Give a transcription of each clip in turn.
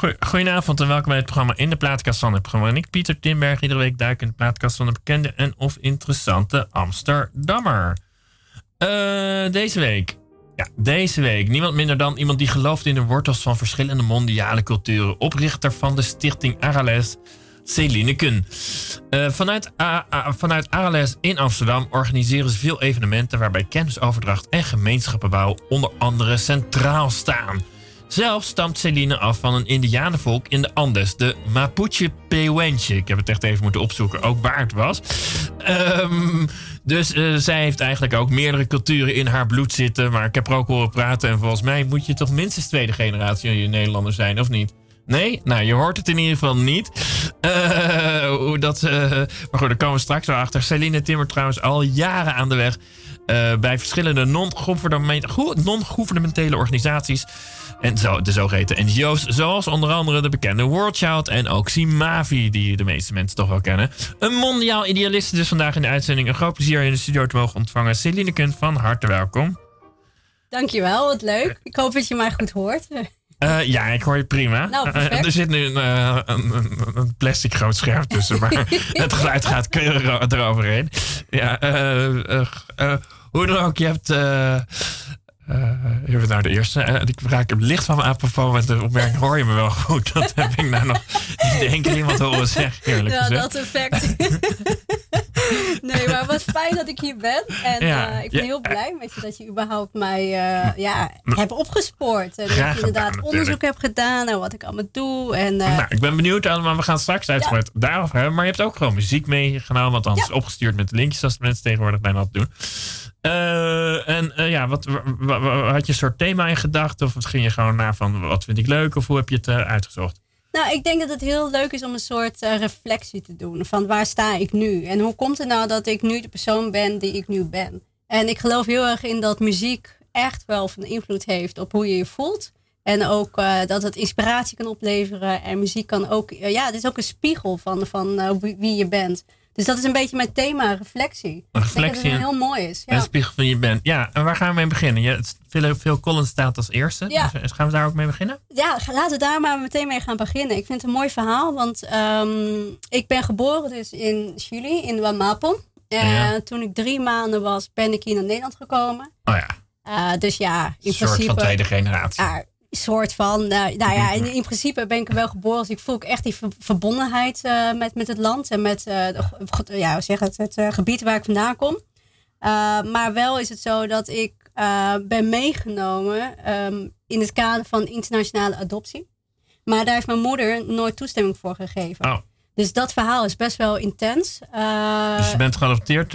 Goedenavond en welkom bij het programma In de Plaatkast van het programma. Ik, Pieter Timberg, iedere week duik in de plaatkast van de bekende en of interessante Amsterdammer. Uh, deze week. Ja, deze week. Niemand minder dan iemand die gelooft in de wortels van verschillende mondiale culturen. Oprichter van de stichting Arales, Celine Kun. Uh, vanuit, vanuit Arales in Amsterdam organiseren ze veel evenementen waarbij kennisoverdracht en gemeenschappenbouw onder andere centraal staan. Zelf stamt Celine af van een indianenvolk in de Andes, de Mapuche Pehuenche. Ik heb het echt even moeten opzoeken, ook waar het was. Um, dus uh, zij heeft eigenlijk ook meerdere culturen in haar bloed zitten. Maar ik heb er ook horen praten en volgens mij moet je toch minstens tweede generatie Nederlander zijn, of niet? Nee? Nou, je hoort het in ieder geval niet. Uh, hoe dat, uh, maar goed, daar komen we straks wel achter. Celine Timmer trouwens al jaren aan de weg. Bij verschillende non-gouvernementele organisaties. En zo, de zogeheten NGO's, zoals onder andere de bekende World Child en ook Simavi, die de meeste mensen toch wel kennen. Een mondiaal idealist dus vandaag in de uitzending. Een groot plezier in de studio te mogen ontvangen. Celine Kunt, van harte welkom. Dankjewel, wat leuk. Ik hoop dat je mij goed hoort. Uh, ja, ik hoor je prima. Nou, uh, er zit nu een, uh, een, een, plastic groot scherm tussen, maar het geluid gaat keurig eroverheen. Ja, hoe dan ook, je hebt even naar de eerste. Uh, ik raak hem licht van mijn apropos met de opmerking: hoor je me wel goed? Dat heb ik nou nog niet één keer iemand horen zeggen, eerlijk ja, gezegd. dat effect. nee, maar wat fijn dat ik hier ben. En ja, uh, ik ben ja, heel blij met je dat je überhaupt mij ja, hebt opgespoord. En dat je inderdaad gedaan, onderzoek hebt gedaan en wat ik allemaal doe. En, nou, ik ben benieuwd, maar we gaan straks uitgebreid daarover hebben. Maar je hebt ook gewoon muziek meegenomen, want anders opgestuurd met linkjes, als de mensen tegenwoordig bijna dat doen. Uh, en uh, ja, wat, had je een soort thema in gedachten? Of ging je gewoon naar van wat vind ik leuk? Of hoe heb je het uh, uitgezocht? Nou, ik denk dat het heel leuk is om een soort reflectie te doen. Van waar sta ik nu? En hoe komt het nou dat ik nu de persoon ben die ik nu ben? En ik geloof heel erg in dat muziek echt wel van invloed heeft op hoe je je voelt. En ook dat het inspiratie kan opleveren. En muziek kan ook, ja, het is ook een spiegel van, van wie je bent. Dus dat is een beetje mijn thema, reflectie. Een reflectie. dat het heel mooi is. Ja. Een spiegel van je bent. Ja, en waar gaan we mee beginnen? Je, veel, veel Collins staat als eerste. Ja. Dus gaan we daar ook mee beginnen? Ja, laten we daar maar meteen mee gaan beginnen. Ik vind het een mooi verhaal, want um, ik ben geboren dus in Chili, in Wamapon. En ja. toen ik drie maanden was, ben ik hier naar Nederland gekomen. Oh ja. Uh, dus ja, in een principe. soort van tweede generatie. Uh, soort van, uh, nou ja, in, in, principe ben ik er wel geboren. Dus ik voel ook echt die verbondenheid uh, met, met het land en met uh, de, ja, zeg het, het gebied waar ik vandaan kom. maar wel is het zo dat ik ben meegenomen um, in het kader van internationale adoptie. Maar daar heeft mijn moeder nooit toestemming voor gegeven. Oh. Dus dat verhaal is best wel intens. dus je bent geadopteerd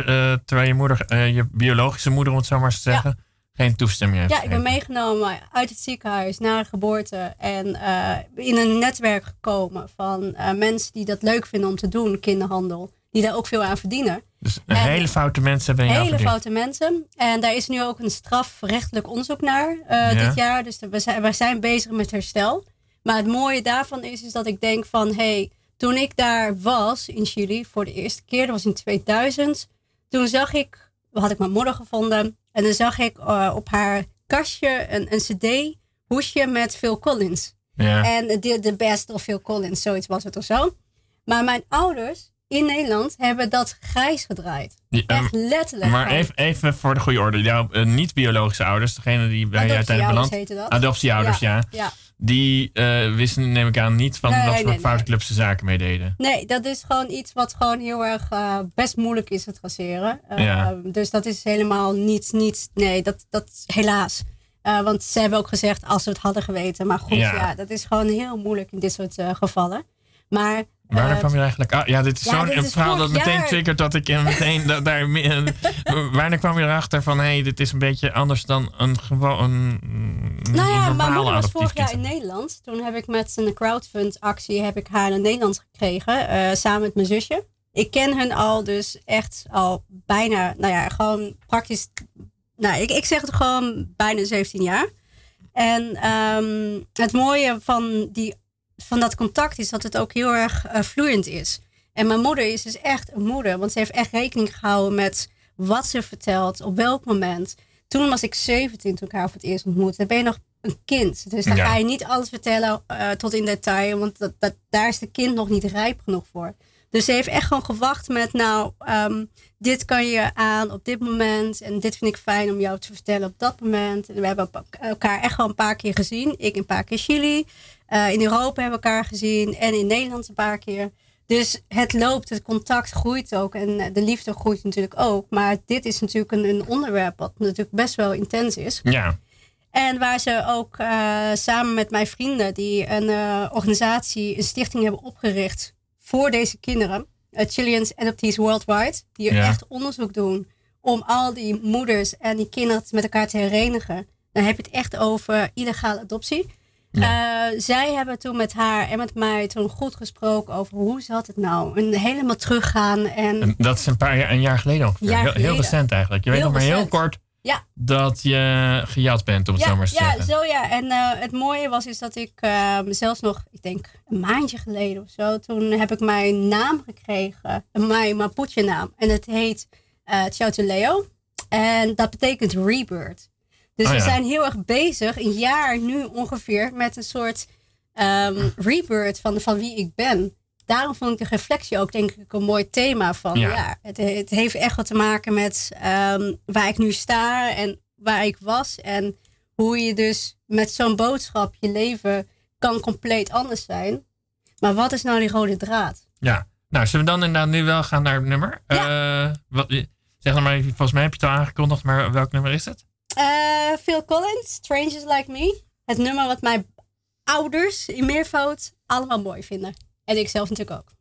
terwijl je moeder, je biologische moeder, om het zo maar te zeggen, ja geen toestemming heeft. Ja, ik ben meegenomen uit het ziekenhuis naar de geboorte en uh, in een netwerk gekomen van uh, mensen die dat leuk vinden om te doen, kinderhandel, die daar ook veel aan verdienen. Dus en hele foute mensen ben je Hele foute mensen. En daar is nu ook een strafrechtelijk onderzoek naar uh, ja. dit jaar. Dus we zijn, we zijn bezig met herstel. Maar het mooie daarvan is, is dat ik denk van, hé, hey, toen ik daar was in Chili voor de eerste keer, dat was in 2000, toen zag ik, had ik mijn moeder gevonden en dan zag ik uh, op haar kastje een, een cd-hoesje met Phil Collins. Ja. En de, de best of Phil Collins, zoiets was het of zo. Maar mijn ouders in Nederland hebben dat grijs gedraaid. Ja, Echt letterlijk. Maar even, even voor de goede orde. Jouw uh, niet-biologische ouders, degene die bij je uiteindelijk belandt. Adoptieouders, ja. ja. ja. Die uh, wisten, neem ik aan, niet van nee, nee, foute nee. clubs ze zaken meededen. Nee, dat is gewoon iets wat gewoon heel erg uh, best moeilijk is, het traceren. Ja. Dus dat is helemaal niet, niet nee, dat, dat helaas. want ze hebben ook gezegd als ze het hadden geweten. Maar goed, Ja. ja, dat is gewoon heel moeilijk in dit soort gevallen. Maar Waar eh, kwam je eigenlijk? Ah, ja, dit is ja, zo'n verhaal dat meteen jaar. triggert dat ik in meteen da- daar. Wanneer kwam je erachter van hé, hey, dit is een beetje anders dan een gewoon Nou ja, mijn moeder was vorig jaar in Nederland. Toen heb ik met een crowdfund actie heb ik haar naar Nederland gekregen. eh, samen met mijn zusje. Ik ken hun al dus echt al bijna, nou ja, gewoon praktisch. Nou, ik, ik zeg het gewoon bijna 17 jaar. En ehm, het mooie van, die, van dat contact is dat het ook heel erg eh, vloeiend is. En mijn moeder is dus echt een moeder. Want ze heeft echt rekening gehouden met wat ze vertelt, op welk moment. Toen was ik 17 toen ik haar voor het eerst ontmoette. Dan ben je nog een kind. Dus dan Ja. ga je niet alles vertellen eh, tot in detail, want dat, dat, daar is de kind nog niet rijp genoeg voor. Dus ze heeft echt gewoon gewacht met, nou, ehm, dit kan je aan op dit moment. En dit vind ik fijn om jou te vertellen op dat moment. En we hebben elkaar echt wel een paar keer gezien. Ik een paar keer Chili. Eh, in Europa hebben we elkaar gezien. En in Nederland een paar keer. Dus het loopt, het contact groeit ook. En eh, de liefde groeit natuurlijk ook. Maar dit is natuurlijk een, een onderwerp wat natuurlijk best wel intens is. Ja. En waar ze ook eh, samen met mijn vrienden, die een organisatie, een stichting hebben opgericht voor deze kinderen. Uh, Chileans Adoptees Worldwide. Die Ja. echt onderzoek doen om al die moeders en die kinderen met elkaar te herenigen. Dan heb je het echt over illegale adoptie. Eh, zij hebben toen met haar en met mij toen goed gesproken over hoe zat het nou. En helemaal teruggaan. En En Dat is een paar jaar, een jaar geleden ongeveer. Jaar heel, recent eigenlijk. Je weet Heel nog maar heel kort ja, dat je gejat bent, om het zo ja, maar te ja, zeggen. zo ja. En eh, het mooie was is dat ik eh, zelfs nog, ik denk een maandje geleden of zo, toen heb ik mijn naam gekregen, mijn Mapuche naam. En het heet eh Chauteleo. En dat betekent rebirth. Dus Oh, we ja. zijn heel erg bezig, een jaar nu ongeveer, met een soort ehm, rebirth van, van wie ik ben. Daarom vond ik de reflectie ook denk ik een mooi thema van. Ja. Ja. het, het heeft echt wat te maken met ehm, waar ik nu sta en waar ik was. En hoe je dus met zo'n boodschap je leven kan compleet anders zijn. Maar wat is nou die rode draad? Ja. Nou, zullen we dan inderdaad nu wel gaan naar het nummer? Eh, wat, zeg maar even, volgens mij heb je het al aangekondigd, maar welk nummer is het? Eh, Phil Collins, Strangers Like Me. Het nummer wat mijn ouders in meervoud allemaal mooi vinden. En ik zelf natuurlijk ook.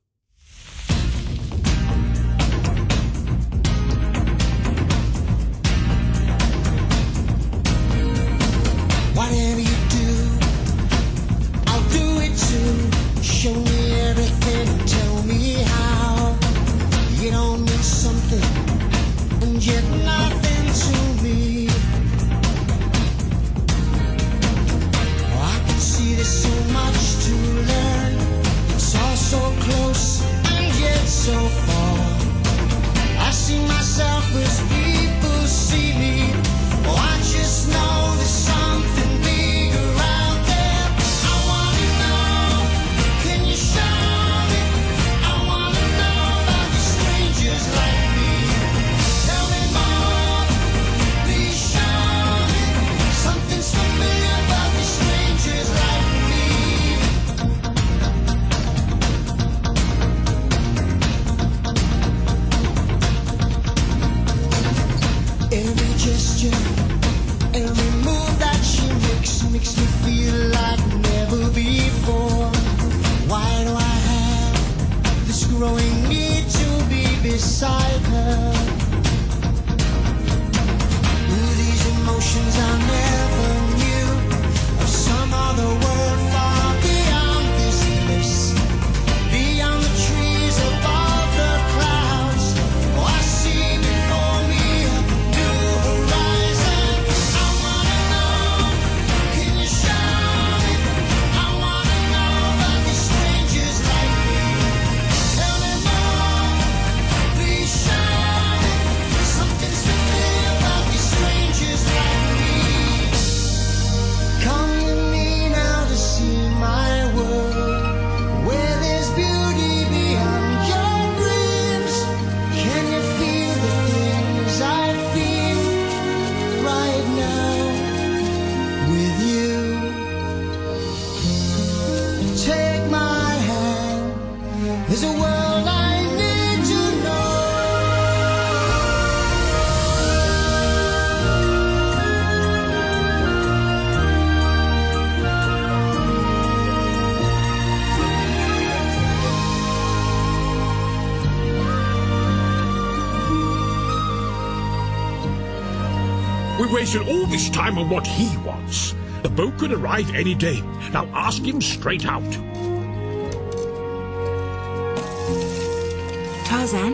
We wasted all this time on what he wants. The boat could arrive any day. Now ask him straight out. Tarzan,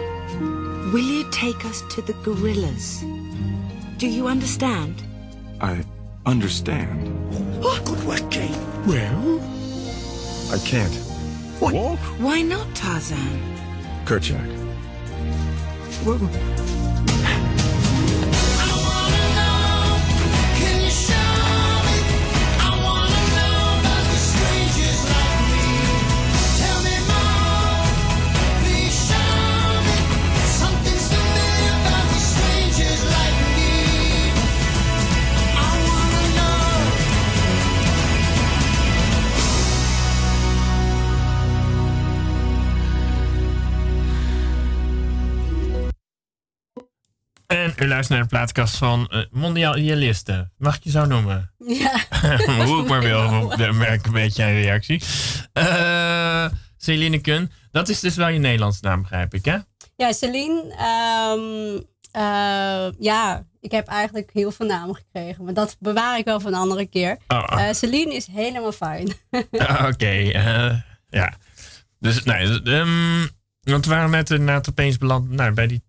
will you take us to the gorillas? Do you understand? I understand. Good work, Jane. Well? I can't. What? Why not, Tarzan? Kerchak. I u luistert naar de plaatkast van uh, Mondialisten. Mag ik je zo noemen? Ja. Hoe ik maar wil, dan merk ik een beetje een reactie. Uh, Celine Kun, dat is dus wel je Nederlandse naam, begrijp ik, hè? Ja, Celine. Um, uh, ja, ik heb eigenlijk heel veel namen gekregen. Maar dat bewaar ik wel voor een andere keer. Oh. Celine is helemaal fijn. Ah, Oké, okay, ja. Dus, nee, um, want we waren net inderdaad opeens beland nou, bij die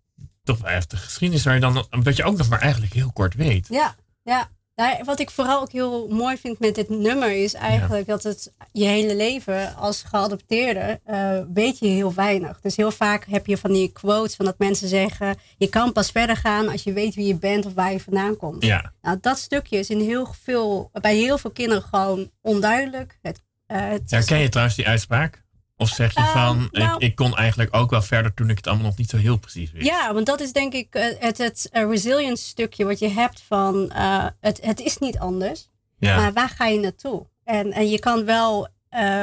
toch wel heftige geschiedenis. Waar je dan, wat je ook nog maar eigenlijk heel kort weet. Ja, ja. Nou, wat ik vooral ook heel mooi vind met dit nummer is eigenlijk ja. dat het je hele leven als geadopteerde uh, weet je heel weinig. Dus heel vaak heb je van die quotes van dat mensen zeggen: je kan pas verder gaan als je weet wie je bent of waar je vandaan komt. Ja. Nou, dat stukje is in heel veel, bij heel veel kinderen gewoon onduidelijk. Het, uh, het Herken je trouwens die uitspraak? Of zeg je van, uh, nou, ik, ik, kon eigenlijk ook wel verder toen ik het allemaal nog niet zo heel precies wist? Ja, want dat is denk ik uh, het, het uh, resilience stukje wat je hebt van, het, het is niet anders. Ja. Maar waar ga je naartoe? En, en je kan wel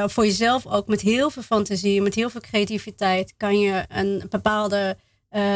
voor jezelf ook met heel veel fantasie, met heel veel creativiteit, kan je een bepaalde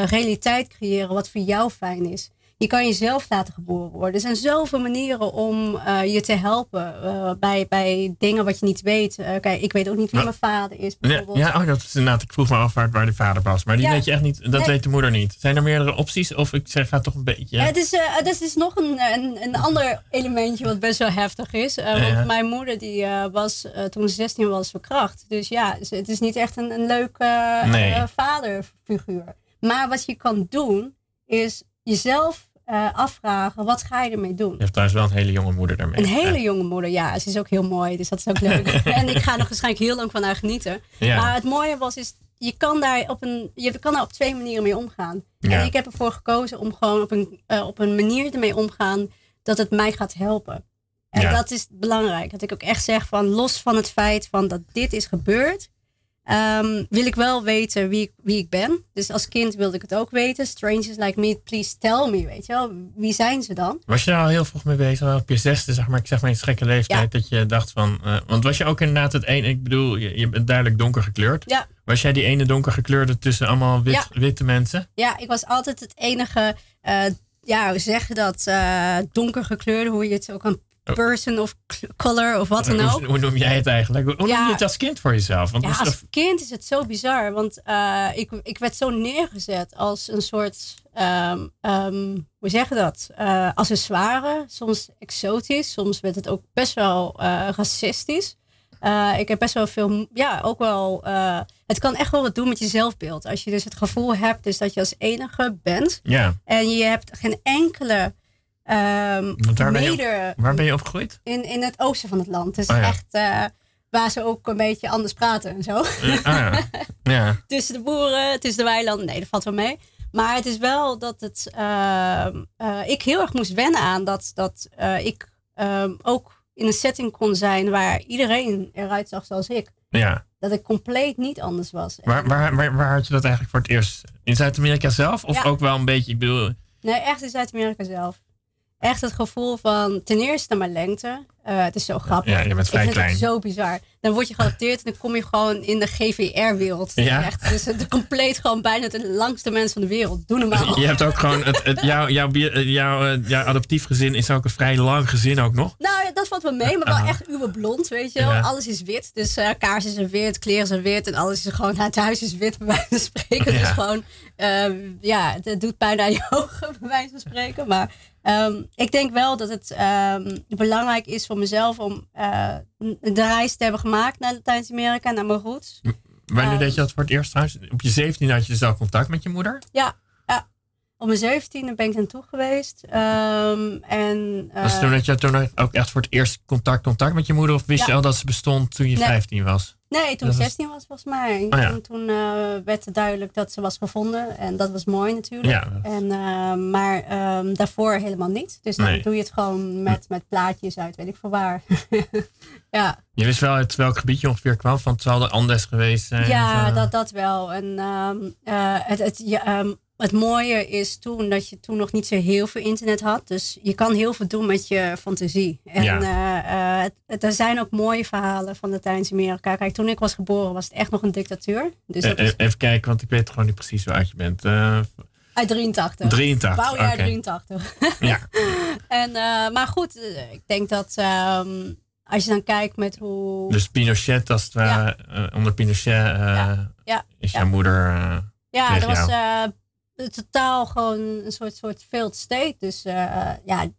realiteit creëren wat voor jou fijn is. Je kan jezelf laten geboren worden. Er zijn zoveel manieren om uh, je te helpen uh, bij, bij dingen wat je niet weet. Uh, kijk, ik weet ook niet wie mijn vader is. Bijvoorbeeld. Ja, oh, dat is inderdaad. Ik vroeg me af waar, de vader was. Maar die Ja. weet je echt niet. Dat Nee. weet de moeder niet. Zijn er meerdere opties? Of ik zeg, ga toch een beetje. Ja, het is, eh, het is dus nog een, een, een ander elementje wat best wel heftig is. Eh. Want mijn moeder die, eh, was eh, toen ze 16 was verkracht. Dus ja, het is niet echt een, een leuke eh, Nee. eh, vaderfiguur. Maar wat je kan doen, is jezelf eh, afvragen, wat ga je ermee doen? Je hebt trouwens wel een hele jonge moeder daarmee. Een hele Ja. jonge moeder, ja. Ze is ook heel mooi, dus dat is ook leuk. en ik ga er waarschijnlijk heel lang van haar genieten. Ja. Maar het mooie was, is, je kan daar op, een, je kan daar op twee manieren mee omgaan. Ja. En ik heb ervoor gekozen om gewoon op een, eh, op een manier ermee omgaan dat het mij gaat helpen. En dat is belangrijk. Dat ik ook echt zeg van los van het feit van dat dit is gebeurd, ehm, wil ik wel weten wie ik, wie ik ben. Dus als kind wilde ik het ook weten. Strangers like me, please tell me, weet je wel. Wie zijn ze dan? Was je daar al heel vroeg mee bezig? Op je zesde, zeg maar, ik zeg maar in gekke leeftijd, dat je dacht van. eh, want was je ook inderdaad het ene, ik bedoel, je, je bent duidelijk donker gekleurd. Ja. Was jij die ene donker gekleurde tussen allemaal wit, Ja. witte mensen? Ja, ik was altijd het enige, eh, ja, hoe zeg je dat, eh donker gekleurde, hoe je het ook een person of color of wat dan ook. Hoe, hoe noem jij het eigenlijk? Hoe, Ja. noem je het als kind voor jezelf? Want Ja, als kind is het zo bizar, want eh, ik, ik werd zo neergezet als een soort, ehm, ehm, hoe zeg je dat, Eh accessoire, soms exotisch, soms werd het ook best wel eh, racistisch. Ik heb best wel veel, ja, ook wel, het kan echt wel wat doen met je zelfbeeld. Als je dus het gevoel hebt dus dat je als enige bent ja, en je hebt geen enkele ehm waar ben, je, mede op- waar ben je opgegroeid? in, in het oosten van het land. Dus Oh ja. echt eh, waar ze ook een beetje anders praten en zo. Eh, ah ja. ja. tussen de boeren, tussen de weilanden. Nee, dat valt wel mee. Maar het is wel dat het, ehm, eh, ik heel erg moest wennen aan dat, dat ik ehm, ook in een setting kon zijn waar iedereen eruit zag zoals ik. ja. Dat ik compleet niet anders was. Waar, waar, waar, waar had je dat eigenlijk voor het eerst? In Zuid-Amerika zelf? Of Ja. ook wel een beetje, ik bedoel... Nee, echt in Zuid-Amerika zelf. Echt het gevoel van ten eerste mijn lengte. Eh, het is zo grappig. Ja, je bent vrij ik klein. het zo bizar. Dan word je geadopteerd en dan kom je gewoon in de GVR-wereld. Ja. Echt. Dus het compleet gewoon bijna de langste mens van de wereld. Doe normaal. Je hebt ook gewoon, het, het, jouw, eh, jouw, eh, jouw adoptief gezin is ook een vrij lang gezin ook nog. Nou, ja, dat valt wel mee, maar wel Aha. echt uwe blond, weet je wel. Ja. Alles is wit, dus eh kaarsen zijn wit, kleren zijn wit en alles is gewoon, het huis is wit, bij wijze van spreken. Ja. Dus gewoon, eh, ja, het, doet pijn aan je ogen, bij wijze van spreken. Maar ehm, ik denk wel dat het ehm, belangrijk is voor mezelf om de reis te hebben gemaakt naar Latijns-Amerika, naar mijn roots. Wanneer Eh, deed je dat voor het eerst trouwens? Op je 17 had je dus al contact met je moeder? Ja. Op mijn zeventiende ben ik naartoe geweest. Ehm, en, eh, Was toen dat je toen ook echt voor het eerst contact, contact met je moeder? Of wist Ja. je al dat ze bestond toen je Nee. 15 was? Nee, toen Dat ik was- 16 was volgens mij. Oh ja. Toen, toen eh, werd het duidelijk dat ze was gevonden. En dat was mooi natuurlijk. Ja. En, eh, maar ehm, daarvoor helemaal niet. Dus dan Nee. doe je het gewoon met, met plaatjes uit, weet ik voor waar. ja, Je wist wel uit welk gebied je ongeveer kwam, van het zal de Andes geweest zijn. ja eh, dat, dat wel. En ehm, eh, het, het, ja, het mooie is toen dat je toen nog niet zo heel veel internet had. Dus je kan heel veel doen met je fantasie. En Ja. eh, eh, er zijn ook mooie verhalen van Latijns-Amerika. Kijk, toen ik was geboren was het echt nog een dictatuur. Dus eh, is Even kijken, want ik weet gewoon niet precies hoe oud je bent. Eh, Uit 83. 83, Bouwjaar oké. 83. Ja. En, maar goed, ik denk dat ehm, als je dan kijkt met hoe... Dus Pinochet, als het eh, onder Pinochet ja, is ja. jouw moeder Ja, dat was totaal gewoon een soort, soort failed state. Dus eh, ja,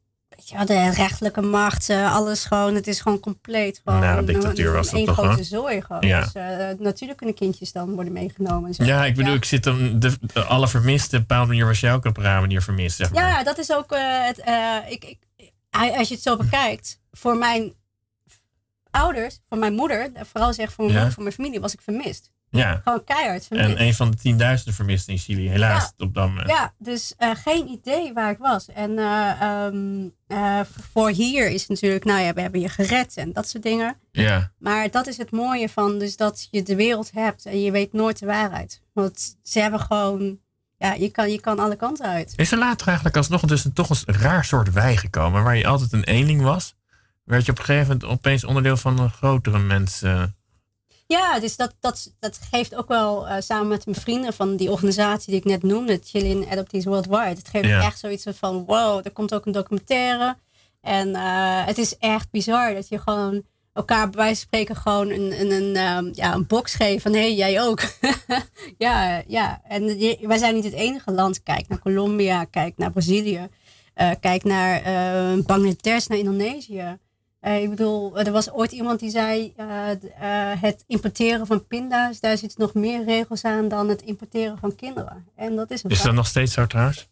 de rechterlijke macht, eh, alles gewoon. Het is gewoon compleet gewoon Nou, een- dictatuur een, was dat toch, grote hè? zooi gewoon. Ja. Dus eh, natuurlijk kunnen kindjes dan worden meegenomen. En zo. Ja, ik bedoel, ik zit dan de, de- alle vermisten. Op een bepaalde manier was jij ook op een bepaalde manier vermist, zeg maar. Ja, dat is ook het. ik, ik, als je het zo bekijkt, voor mijn ouders, voor mijn moeder, vooral zeg voor mijn, Ja. moeder, voor mijn familie, was ik vermist. Ja. Gewoon keihard. En een van de tienduizenden vermisten in Chili, helaas, op dat moment. Ja, dus eh, geen idee waar ik was. En eh, ehm, eh, voor hier is natuurlijk, nou ja, we hebben je gered en dat soort dingen. Ja. Maar dat is het mooie van, dus dat je de wereld hebt en je weet nooit de waarheid. Want ze hebben gewoon, ja, je kan, je kan alle kanten uit. Is er later eigenlijk alsnog dus een, toch een raar soort wij gekomen, waar je altijd een eenling was? Werd je op een gegeven moment opeens onderdeel van een grotere mensen? Ja, dus dat, dat, dat geeft ook wel eh, samen met mijn vrienden van die organisatie die ik net noemde, Chilean Adoptees Worldwide. Het geeft Ja. echt zoiets van, wow, er komt ook een documentaire. En eh, het is echt bizar dat je gewoon elkaar bij wijze van spreken gewoon een, een, een, ehm, ja, een box geeft van, hé, hey, jij ook. ja, ja, en je- wij zijn niet het enige land. Kijk naar Colombia, kijk naar Brazilië, eh, kijk naar eh, Bangladesh, naar Indonesië. Eh, ik bedoel, er was ooit iemand die zei: eh, eh, het importeren van pinda's, daar zitten nog meer regels aan dan het importeren van kinderen. En dat is een Is dat nog steeds zo trouwens?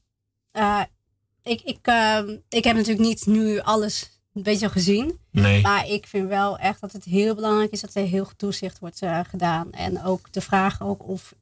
Ik, ik, ehm, ik heb natuurlijk niet nu alles een beetje gezien. Nee. Maar ik vind wel echt dat het heel belangrijk is dat er heel goed toezicht wordt gedaan. En ook de vraag ook of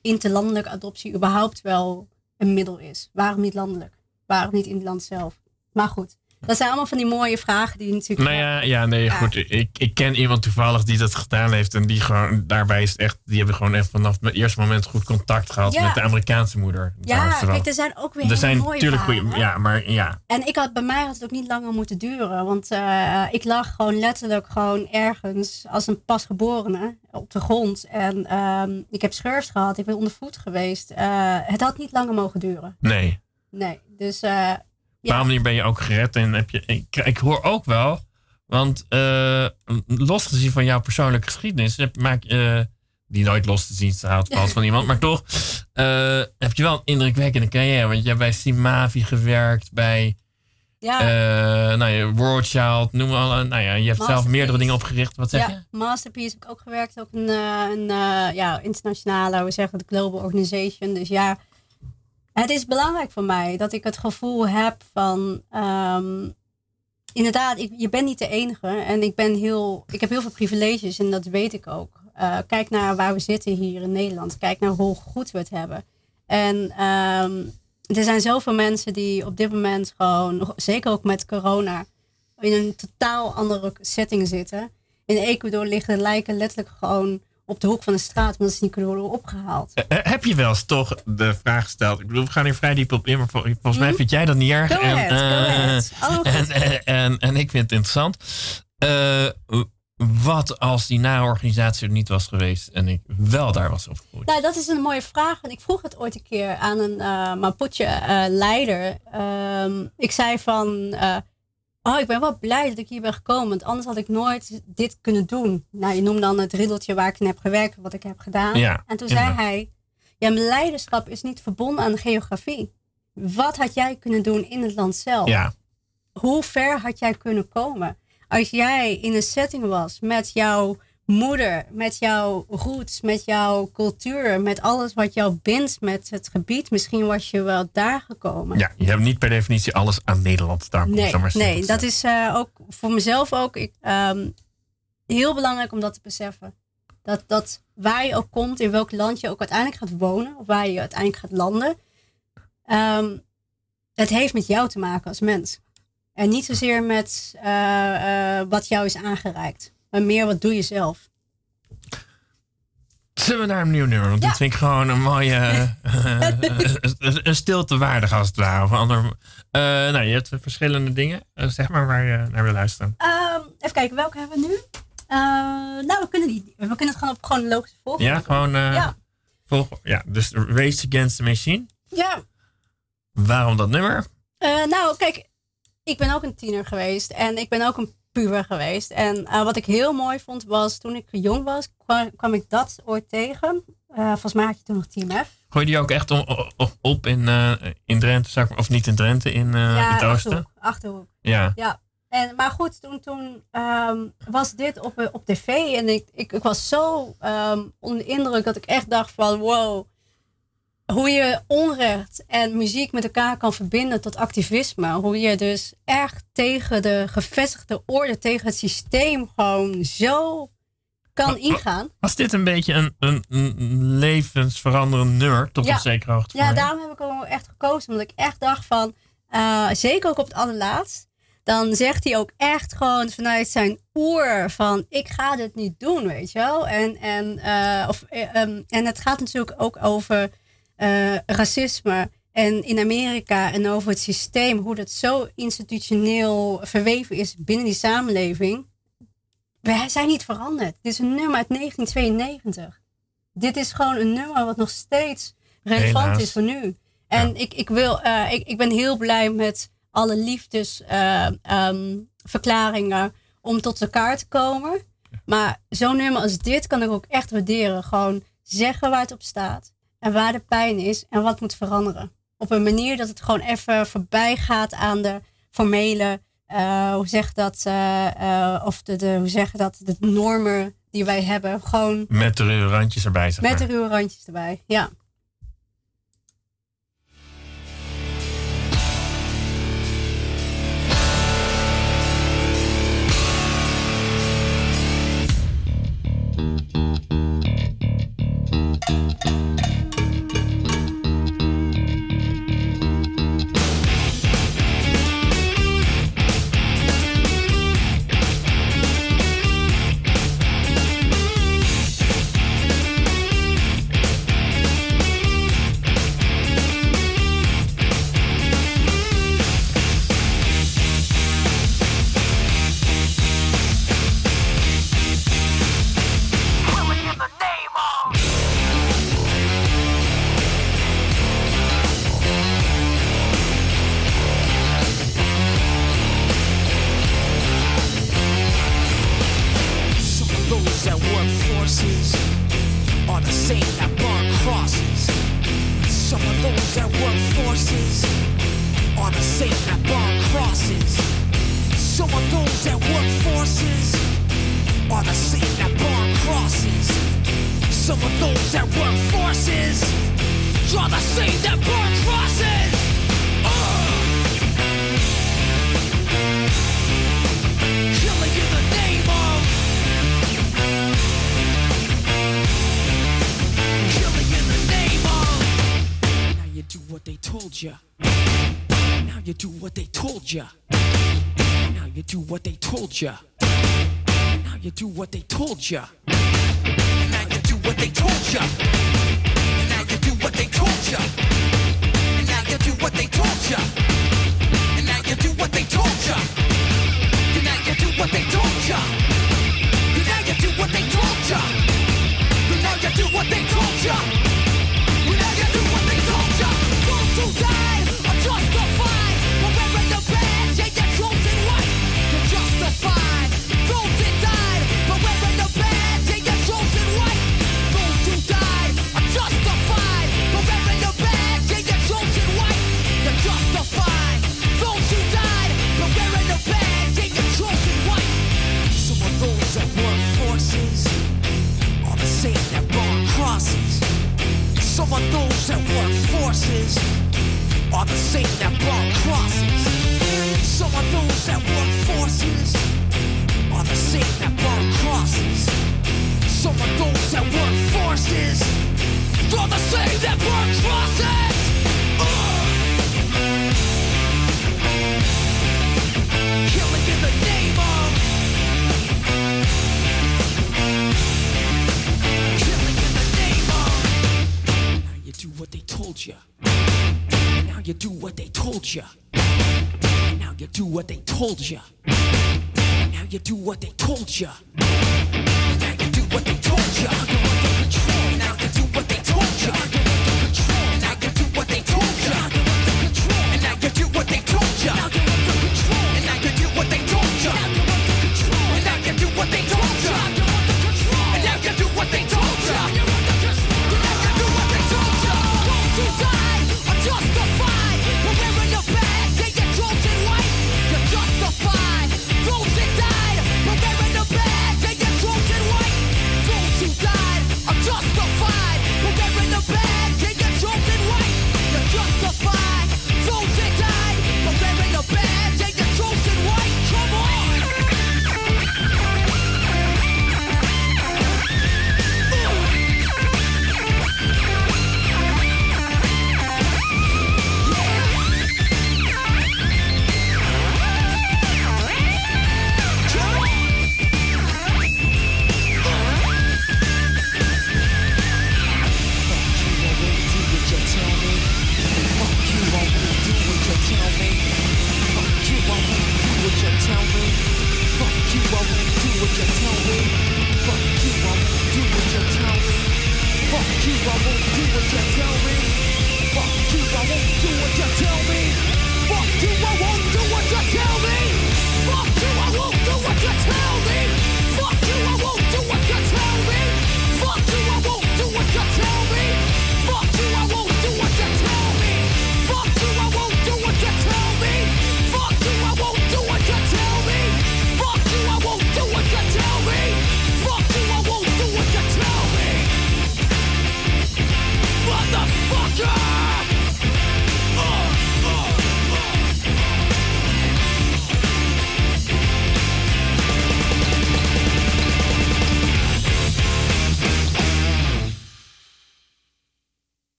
interlandelijke adoptie überhaupt wel een middel is. Waarom niet landelijk? Waarom niet in het land zelf? Maar goed, dat zijn allemaal van die mooie vragen die natuurlijk... Nou ja, ja nee, Ja. goed. Ik, ik ken iemand toevallig die dat gedaan heeft. En die gewoon, daarbij is echt, die hebben gewoon echt vanaf het eerste moment goed contact gehad Ja. met de Amerikaanse moeder. Ja, kijk, er zijn ook weer Er hele zijn mooie natuurlijk goede, ja, maar ja. En ik had, bij mij had het ook niet langer moeten duren. Want eh, ik lag gewoon letterlijk gewoon ergens als een pasgeborene op de grond. En ehm, ik heb schurft gehad. Ik ben onder voet geweest. Eh, het had niet langer mogen duren. Nee. Nee. Dus Op een manier ben je ook gered. En heb je, ik, ik hoor ook wel, want eh, los gezien van jouw persoonlijke geschiedenis, heb, maak, eh, die nooit los te zien staat van iemand, maar toch eh, heb je wel een indrukwekkende carrière. Want je hebt bij Simavi gewerkt, bij ja, eh nou ja, World Child, noem maar alle. Nou ja, je hebt zelf meerdere dingen opgericht. Wat zeg je? ja, Masterpiece heb ik ook gewerkt. Ook een, een ja, internationale, we zeggen de Global Organization. Dus ja, het is belangrijk voor mij dat ik het gevoel heb van... ehm, inderdaad, ik, je bent niet de enige. En ik, ben heel, ik heb heel veel privileges en dat weet ik ook. Eh, kijk naar waar we zitten hier in Nederland. Kijk naar hoe goed we het hebben. En ehm, er zijn zoveel mensen die op dit moment gewoon, zeker ook met corona, in een totaal andere setting zitten. In Ecuador liggen lijken letterlijk gewoon op de hoek van de straat, omdat ze niet kunnen worden opgehaald. Eh, eh, heb je wel eens toch de vraag gesteld? Ik bedoel, we gaan hier vrij diep op in, maar vol- volgens mij vind jij dat niet erg. Go ahead, eh, en, en, en, en ik vind het interessant. Wat als die na-organisatie er niet was geweest en ik wel daar was opgegroeid? Nou, dat is een mooie vraag. En ik vroeg het ooit een keer aan een Mapuche-leider. Ehm, ik zei van... oh, ik ben wel blij dat ik hier ben gekomen. Want anders had ik nooit dit kunnen doen. Nou, je noemde dan het riddeltje waar ik in heb gewerkt. Wat ik heb gedaan. Ja, en toen zei hij... Ja, mijn leiderschap is niet verbonden aan de geografie. Wat had jij kunnen doen in het land zelf? Ja, hoe ver had jij kunnen komen? Als jij in een setting was met jouw moeder, met jouw roots, met jouw cultuur, met alles wat jou bindt met het gebied, misschien was je wel daar gekomen. ja, je hebt niet per definitie alles aan Nederland daar. Nee, nee dat is eh, ook voor mezelf ook ik, ehm, heel belangrijk om dat te beseffen. Dat, dat waar je ook komt, in welk land je ook uiteindelijk gaat wonen, of waar je uiteindelijk gaat landen, ehm, het heeft met jou te maken als mens. En niet zozeer met eh, eh, wat jou is aangereikt, maar meer wat doe je zelf. Zullen we naar een nieuw nummer? Want dit vind ik gewoon een mooie... eh, een- stilte waardig als het ware. Of ander, Eh, nou, je hebt verschillende dingen. Eh, zeg maar waar je naar wil luisteren. Ehm, even kijken, welke hebben we nu? Nou, we kunnen, die, we kunnen het gewoon op chronologische volgorde. Ja, gewoon... Ja. volg- ja, dus Race Against the Machine. Ja, Waarom dat nummer? Nou, kijk, ik ben ook een tiener geweest en ik ben ook een puber geweest. En eh, wat ik heel mooi vond was toen ik jong was, kwam, kwam ik dat ooit tegen. Eh, volgens mij had je toen nog Team F. Gooi die ook echt op, op in, eh, in Drenthe, of niet in Drenthe, in, eh, in het oosten? Achterhoek. Achterhoek. Ja. Ja. En, maar goed, toen, toen ehm, was dit op, op tv en ik, ik, ik was zo ehm, onder de indruk dat ik echt dacht van wow, hoe je onrecht en muziek met elkaar kan verbinden tot activisme. Hoe je dus echt tegen de gevestigde orde, tegen het systeem gewoon zo kan ingaan. Was dit een beetje een, een, een levensveranderend nummer, tot Ja. op zekere hoogte? Ja, daarom heb ik hem ook echt gekozen. Omdat ik echt dacht van, eh, zeker ook op het allerlaatst. Dan zegt hij ook echt gewoon vanuit zijn oer van, ik ga dit niet doen, weet je wel. En, en, eh, of, ehm, en het gaat natuurlijk ook over eh, racisme. En in Amerika en over het systeem, hoe dat zo institutioneel verweven is binnen die samenleving. Wij zijn niet veranderd. Dit is een nummer uit 1992. Dit is gewoon een nummer wat nog steeds relevant Helaas. is voor nu. En ik, ik, wil, eh, ik, ik ben heel blij met alle liefdesverklaringen om tot elkaar te komen. Maar zo'n nummer als dit kan ik ook echt waarderen. Gewoon zeggen waar het op staat. En waar de pijn is en wat moet veranderen. Op een manier dat het gewoon even voorbij gaat aan de formele, eh, hoe zeg dat, eh, eh, of de, de, hoe zeg dat, de normen die wij hebben. Gewoon Met de ruwe randjes erbij, zeg met de ruwe randjes erbij. Ja. Those that work forces are the same that burn crosses. Some of those that work forces are the same that burn crosses. Some of those that work forces are the same that burn crosses. What they told ya. Now you do what they told ya. Now you do what they told ya. Now you do what they told ya. Now you do what they told ya. Now you do what they told ya. Now you do what they told ya. Now you do what they told ya. Now you do what they told ya. Now you do what they told ya. Forces are the same that burn crosses. Some of those that work forces are the same that burn crosses. Some of those that work forces are the same that burn crosses. Ugh. Killing in the name told you. And now you do what they told you. And now you do what they told you. And now you do what they told you. And now you do what they told you.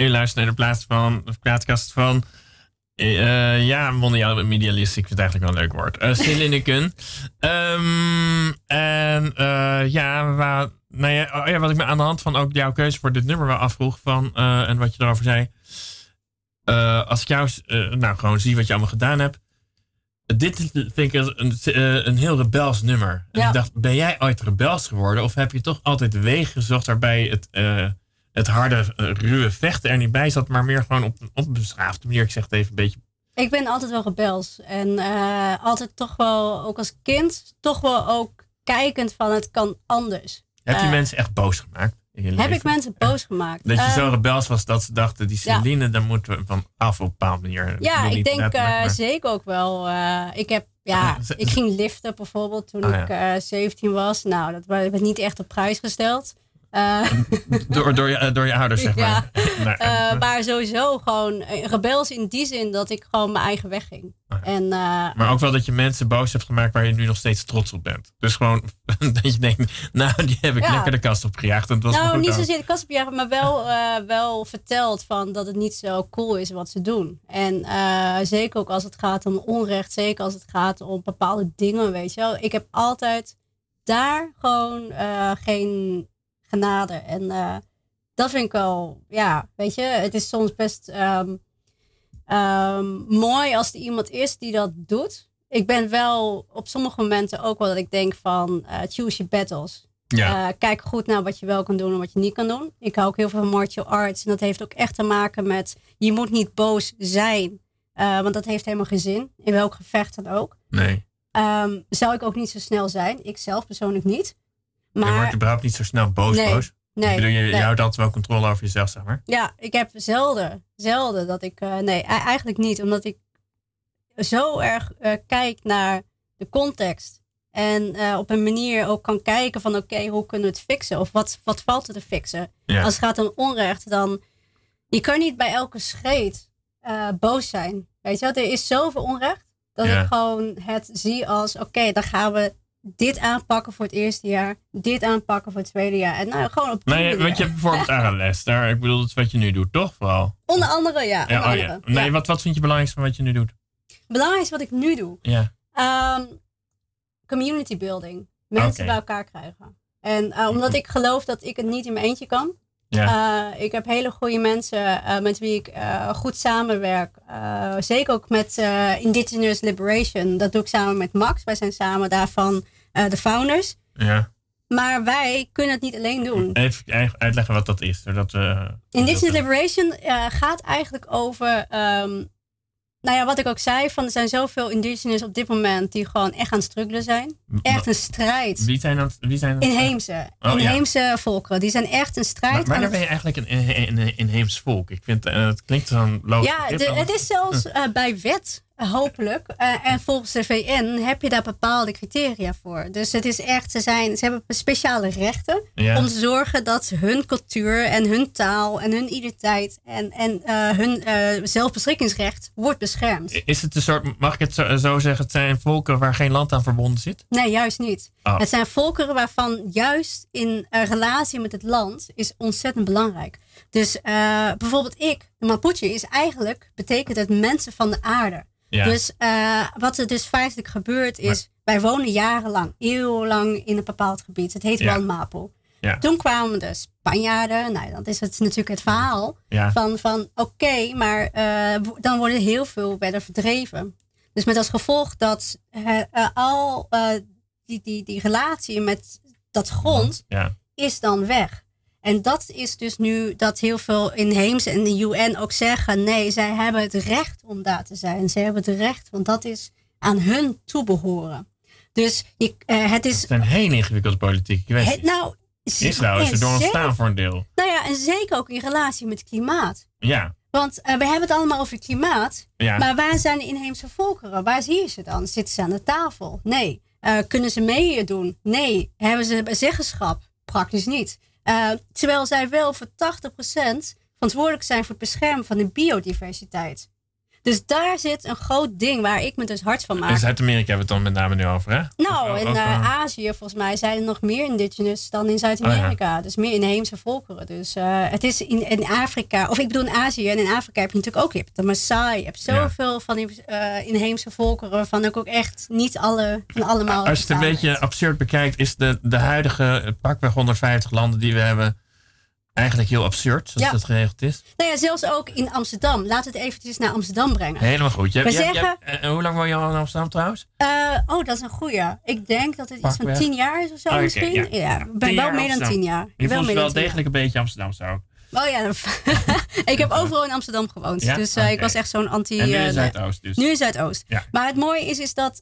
U luistert naar de plaats van, de plaatkast van. eh, ja, mondiaal medialist. Ik vind het eigenlijk wel een leuk woord. Uh. Ehm, en eh, ja, waar, nou ja, oh ja, wat ik me aan de hand van ook jouw keuze voor dit nummer wel afvroeg. Van, en wat je erover zei. Als ik jou nou, gewoon zie wat je allemaal gedaan hebt. Dit vind ik een, een, heel rebels nummer. En ik dacht, ben jij ooit rebels geworden? Of heb je toch altijd wegen gezocht waarbij het, het harde, eh, ruwe vechten er niet bij zat, maar meer gewoon op, op een beschaafde manier? Ik zeg het even een beetje. Ik ben altijd wel rebels. En eh, altijd toch wel, ook als kind, toch wel ook kijkend van het kan anders. Heb je Eh, mensen echt boos gemaakt? Heb ik mensen boos gemaakt? Dat je zo rebels was dat ze dachten, die ja. Celine, daar moeten we van af op een bepaalde manier. Ja, ik denk zeker ook wel. ik heb, ja, Ja, ik ging liften bijvoorbeeld toen Ah, ja. ik eh 17 was. Nou, dat werd niet echt op prijs gesteld. Eh, door, door, je, door je ouders, zeg maar. Nou, eh, maar sowieso gewoon eh, rebels in die zin dat ik gewoon mijn eigen weg ging. Ah, En eh, Maar ook wel dat je mensen boos hebt gemaakt waar je nu nog steeds trots op bent. Dus gewoon dat je denkt, nou, die heb ik Ja. lekker de kast op gejaagd. En het was me nou, niet zozeer de kast opjagen, maar wel, eh, wel verteld van dat het niet zo cool is wat ze doen. En eh, zeker ook als het gaat om onrecht, zeker als het gaat om bepaalde dingen, weet je wel. Ik heb altijd daar gewoon eh, geen genade. En eh, dat vind ik wel, ja, weet je, het is soms best ehm, ehm, mooi als er iemand is die dat doet. Ik ben wel op sommige momenten ook wel dat ik denk van eh, choose your battles. Ja. Eh, kijk goed naar wat je wel kan doen en wat je niet kan doen. Ik hou ook heel veel van martial arts. En dat heeft ook echt te maken met... je moet niet boos zijn. want dat heeft helemaal geen zin. In welk gevecht dan ook. Nee, Ehm, zou ik ook niet zo snel zijn. Ik zelf persoonlijk niet. Je wordt Maar überhaupt niet zo snel boos. Nee, boos. nee, ik bedoel, je, houdt altijd wel controle over jezelf, zeg maar. ja, ik heb zelden, zelden dat ik... eh, nee, e- eigenlijk niet. Omdat ik zo erg eh, kijk naar de context. En eh, op een manier ook kan kijken van... oké, hoe kunnen we het fixen? Of wat, wat valt er te fixen? Ja. Als het gaat om onrecht, dan... Je kan niet bij elke scheet boos zijn. Weet je wel? Er is zoveel onrecht. Dat Ja. ik gewoon het zie als... Oké, dan gaan we dit aanpakken voor het eerste jaar. Dit aanpakken voor het tweede jaar. En nou, gewoon op Nee, want je hebt bijvoorbeeld ARLS. Daar, ik bedoel, dat is wat je nu doet, toch? Vooral. Onder andere, ja. onder Ja, oh andere. ja. Nee, Ja. Wat, wat vind je belangrijkste van wat je nu doet? Belangrijkste wat ik nu doe. Ja. Ehm, community building. Mensen bij elkaar krijgen. En eh, omdat ik geloof dat ik het niet in mijn eentje kan. Ja. Eh, ik heb hele goede mensen eh, met wie ik goed samenwerk. Zeker ook met Indigenous Liberation. Dat doe ik samen met Max. Wij zijn samen daarvan eh, de founders. ja. Maar wij kunnen het niet alleen doen. Even uitleggen wat dat is. Zodat, we Indigenous Liberation eh, gaat eigenlijk over. ehm, nou ja, wat ik ook zei, van er zijn zoveel indigenous op dit moment die gewoon echt aan het struggelen zijn. Echt een strijd. Wie zijn dat? Wie zijn dat? Inheemse, Oh, ja. inheemse volkeren, die zijn echt een strijd. Maar wanneer het- ben je eigenlijk een, een, volk? Ik vind eh, het klinkt zo'n logisch. Ja, de- dan. het is zelfs eh, bij wet, hopelijk. eh, en volgens de VN heb je daar bepaalde criteria voor. Dus het is echt, ze, zijn, ze hebben speciale rechten Ja. om te zorgen dat hun cultuur en hun taal en hun identiteit en, en eh, hun eh, zelfbeschikkingsrecht wordt beschermd. Is het een soort, mag ik het zo, zo zeggen, het zijn volken waar geen land aan verbonden zit? Nee, juist niet. Oh. Het zijn volkeren waarvan juist in relatie met het land is ontzettend belangrijk. Dus bijvoorbeeld ik, de Mapuche, is eigenlijk, betekent het mensen van de aarde. Ja. Dus eh, wat er dus feitelijk gebeurt is, wij wonen jarenlang, eeuwenlang in een bepaald gebied. Het heet Ja. Ja. Toen kwamen de Spanjaarden, nou dat is het natuurlijk het verhaal van, van oké, maar eh, dan worden heel veel werden verdreven. Dus met als gevolg dat eh, al die, die, die relatie met dat grond is dan weg. En dat is dus nu dat heel veel inheemse en de UN ook zeggen: nee, zij hebben het recht om daar te zijn. Ze hebben het recht, want dat is aan hun toebehoren. Dus je, eh, het is. Het zijn heel ingewikkelde politieke kwesties. Het, nou, Israël is er door ontstaan voor een deel. Nou ja, en zeker ook in relatie met klimaat. Ja. Want eh, we hebben het allemaal over klimaat. Ja. Maar waar zijn de inheemse volkeren? Waar zie je ze dan? Zitten ze aan de tafel? Nee. Eh, kunnen ze meedoen? Nee. Hebben ze zeggenschap? Praktisch niet. Eh, terwijl zij wel voor 80% verantwoordelijk zijn voor het beschermen van de biodiversiteit. Dus daar zit een groot ding waar ik me dus hard van maak. In Zuid-Amerika hebben we het dan met name nu over, hè? Nou, in eh, Azië volgens mij zijn er nog meer indigenous dan in Zuid-Amerika. Dus meer inheemse volkeren. Dus eh, het is in, in Afrika, of ik bedoel in Azië en in Afrika heb je natuurlijk ook je hebt de Maasai. Je hebt zoveel van die eh, inheemse volkeren van ik ook echt niet alle van allemaal. Als je het een beetje absurd bekijkt, is de, de huidige pakweg 150 landen die we hebben eigenlijk heel absurd, zoals Ja. het geregeld is. Nou ja, zelfs ook in Amsterdam. We het eventjes naar Amsterdam brengen. Helemaal goed. Je, We je- je- zeggen- eh, hoe lang woon je al in Amsterdam trouwens? Eh, oh, dat is een goeie. Ik denk dat het iets van Pakweg. tien jaar is of zo Oh, misschien. ja. Ben wel meer dan tien jaar. Je wel voelt wel degelijk een beetje Amsterdam zo. Oh ja, ik heb overal in Amsterdam gewoond. Ja? Dus eh, ik was echt zo'n anti... En nu in. Zuidoost dus. Nu in Zuidoost. Ja. Maar het mooie is, is dat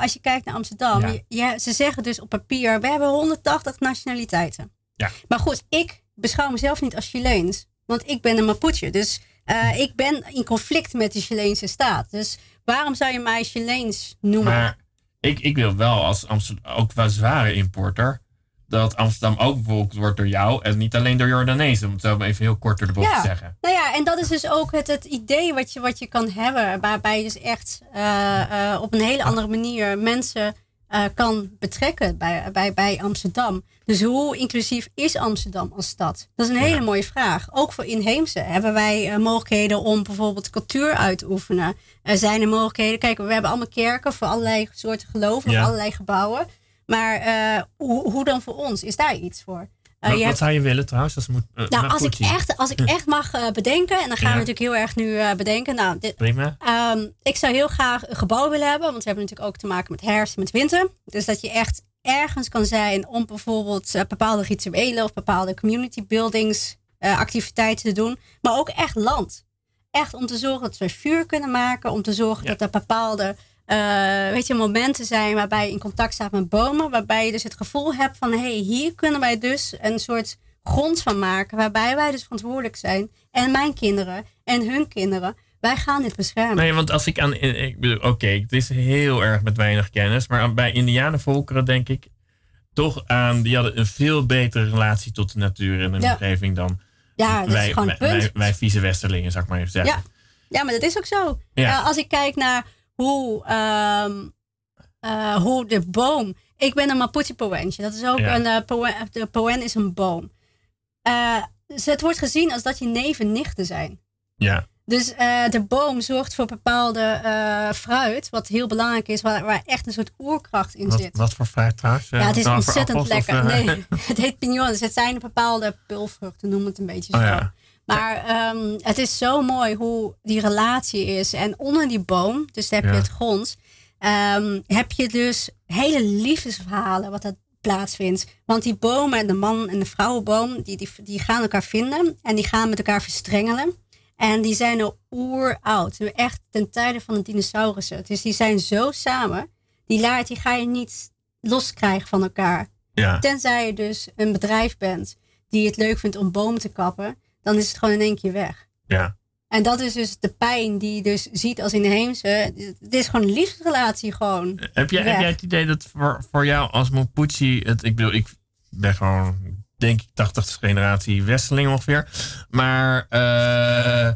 als je kijkt naar Amsterdam... Ja. je- ze zeggen dus op papier, we hebben 180 nationaliteiten. Ja. Maar goed, ik beschouw mezelf niet als Chileens. Want ik ben een Mapuche. Dus eh, ik ben in conflict met de Chileense staat. Dus waarom zou je mij Chileens noemen? Maar ik, ik wil wel als Amsterdam, ook wel zware importer, dat Amsterdam ook bevolkt wordt door jou en niet alleen door Jordanezen, om het zo maar even heel kort door de bocht te zeggen. Nou ja, en dat is dus ook het, het idee wat je, wat je kan hebben. Waarbij je dus echt eh, eh, op een hele andere manier mensen eh, kan betrekken bij, bij, bij Amsterdam. Dus hoe inclusief is Amsterdam als stad? Dat is een hele Ja. mooie vraag. Ook voor inheemse. Hebben wij eh, mogelijkheden om bijvoorbeeld cultuur uit te oefenen? Er zijn er mogelijkheden. Kijk, we hebben allemaal kerken voor allerlei soorten geloven, Ja. of allerlei gebouwen. Maar eh, hoe, hoe dan voor ons? Is daar iets voor? Eh, wat, zou je willen trouwens? Dat moet, eh, nou, als ik, echt, als ik echt mag eh, bedenken, en dan gaan Ja. we natuurlijk heel erg nu bedenken. Nou, dit, Prima. ehm, ik zou heel graag een gebouw willen hebben, want we hebben natuurlijk ook te maken met herfst en met winter. Dus dat je echt ergens kan zijn om bijvoorbeeld bepaalde rituelen of bepaalde community buildings activiteiten te doen. Maar ook echt land. Echt om te zorgen dat we vuur kunnen maken, om te zorgen Ja. dat er bepaalde eh, weet je, momenten zijn waarbij je in contact staat met bomen. Waarbij je dus het gevoel hebt van hé, hey, hier kunnen wij dus een soort grond van maken. Waarbij wij dus verantwoordelijk zijn. En mijn kinderen en hun kinderen. Wij gaan dit beschermen. Nee, want als ik aan. Ik bedoel, oké, het is heel erg met weinig kennis. Maar bij Indianenvolkeren denk ik toch aan. Die hadden een veel betere relatie tot de natuur en de Ja. omgeving dan. ja, dat wij, is gewoon wij, wij, wij vieze Westerlingen, zou ik maar even zeggen. Ja. ja, maar dat is ook zo. Ja. Als ik kijk naar hoe, ehm, eh, hoe de boom. Ik ben een Mapuche Poentje. Dat is ook Ja. een. poen, de poen is een boom. Dus het wordt gezien als dat je neven nichten zijn. ja. Dus de boom zorgt voor bepaalde fruit, wat heel belangrijk is, waar, waar echt een soort oerkracht in Wat, zit. wat voor fruit trouwens? ja, het is ontzettend appels lekker. nee, het heet pignon. Dus het zijn bepaalde pulvruchten, noem het een beetje zo. Oh ja. Maar ehm, het is zo mooi hoe die relatie is. En onder die boom, dus daar heb je Ja. het grond, ehm, heb je dus hele liefdesverhalen wat dat plaatsvindt. Want die bomen, de man en de vrouwenboom, die, die, die gaan elkaar vinden en die gaan met elkaar verstrengelen. En die zijn al oeroud. Echt ten tijde van de dinosaurussen. Dus die zijn zo samen. Die laat, die ga je niet loskrijgen van elkaar. ja. Tenzij je dus een bedrijf bent die het leuk vindt om bomen te kappen, dan is het gewoon in één keer weg. ja. En dat is dus de pijn die je dus ziet als inheemse. Het is gewoon een liefdesrelatie gewoon. Heb jij, heb jij het idee dat voor, voor jou als Mapuche, het, ik bedoel, ik ben gewoon, denk ik, 80 generatie Westeling ongeveer. Maar eh,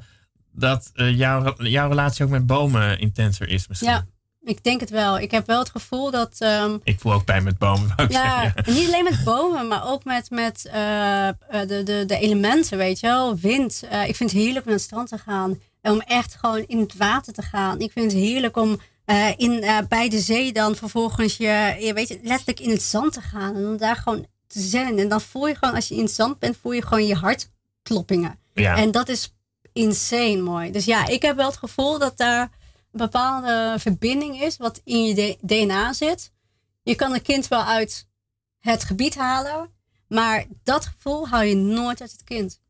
dat eh, jouw, jouw relatie ook met bomen intenser is misschien. Ja, ik denk het wel. Ik heb wel het gevoel dat. ehm, Ik voel ook pijn met bomen, ja, en niet alleen met bomen, maar ook met, met eh, eh, de, de, de elementen, weet je wel. Wind. Eh, ik vind het heerlijk om naar het strand te gaan. En om echt gewoon in het water te gaan. Ik vind het heerlijk om in, bij de zee dan vervolgens je, je weet je, letterlijk in het zand te gaan. En om daar gewoon te zijn. En dan voel je gewoon, als je in het zand bent, voel je gewoon je hartkloppingen. Ja. En dat is insane mooi. Dus ja, ik heb wel het gevoel dat daar bepaalde verbinding is wat in je DNA zit. Je kan een kind wel uit het gebied halen, maar dat gevoel hou je nooit uit het kind.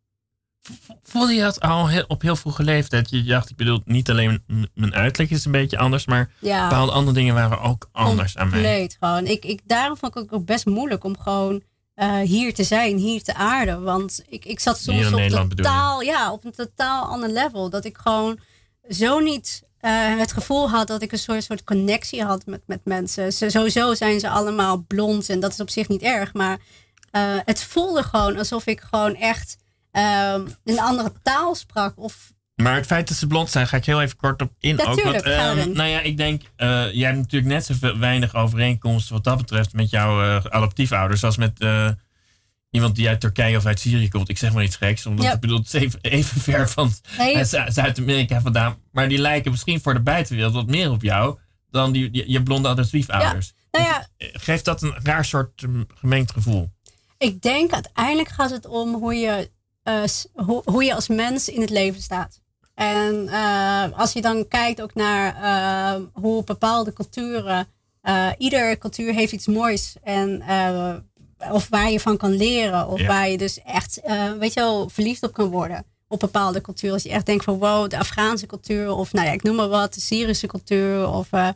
Voelde je dat al heel, op heel vroege leeftijd? Je dacht, ik bedoel, niet alleen mijn uiterlijk is een beetje anders, maar Ja, bepaalde andere dingen waren ook anders aan mij. compleet gewoon. Ik, ik, daarom vond ik het ook best moeilijk om gewoon eh, hier te zijn, hier te aarden. Want ik, ik zat soms op Nederland totaal, ja, op een totaal ander level. Dat ik gewoon zo niet eh, het gevoel had dat ik een soort, soort connectie had met, met mensen. Ze, sowieso zijn ze allemaal blond en dat is op zich niet erg. Maar eh, het voelde gewoon alsof ik gewoon echt ehm, een andere taal sprak. Of Maar het feit dat ze blond zijn, ga ik heel even kort op in. ook, want, ehm, nou ja, ik denk, eh, jij hebt natuurlijk net zo weinig overeenkomsten wat dat betreft met jouw adoptiefouders als met iemand die uit Turkije of uit Syrië komt. Ik zeg maar iets geks, omdat Ja. ik bedoel, het is even, even ver van Nee. eh, Zu- Zuid-Amerika vandaan. Maar die lijken misschien voor de buitenwereld wat meer op jou dan die, die- je blonde adoptiefouders. Nou ja, Geeft dat een raar soort mm, gemengd gevoel? ik denk uiteindelijk gaat het om hoe je, eh, hoe, hoe je als mens in het leven staat. En eh, als je dan kijkt ook naar eh, hoe bepaalde culturen, eh ieder cultuur heeft iets moois. En, eh, of waar je van kan leren. Of Ja. waar je dus echt, eh, weet je wel, verliefd op kan worden. Op bepaalde culturen. Als je echt denkt van wow, de Afghaanse cultuur. Of nou ja, ik noem maar wat, de Syrische cultuur. Of eh,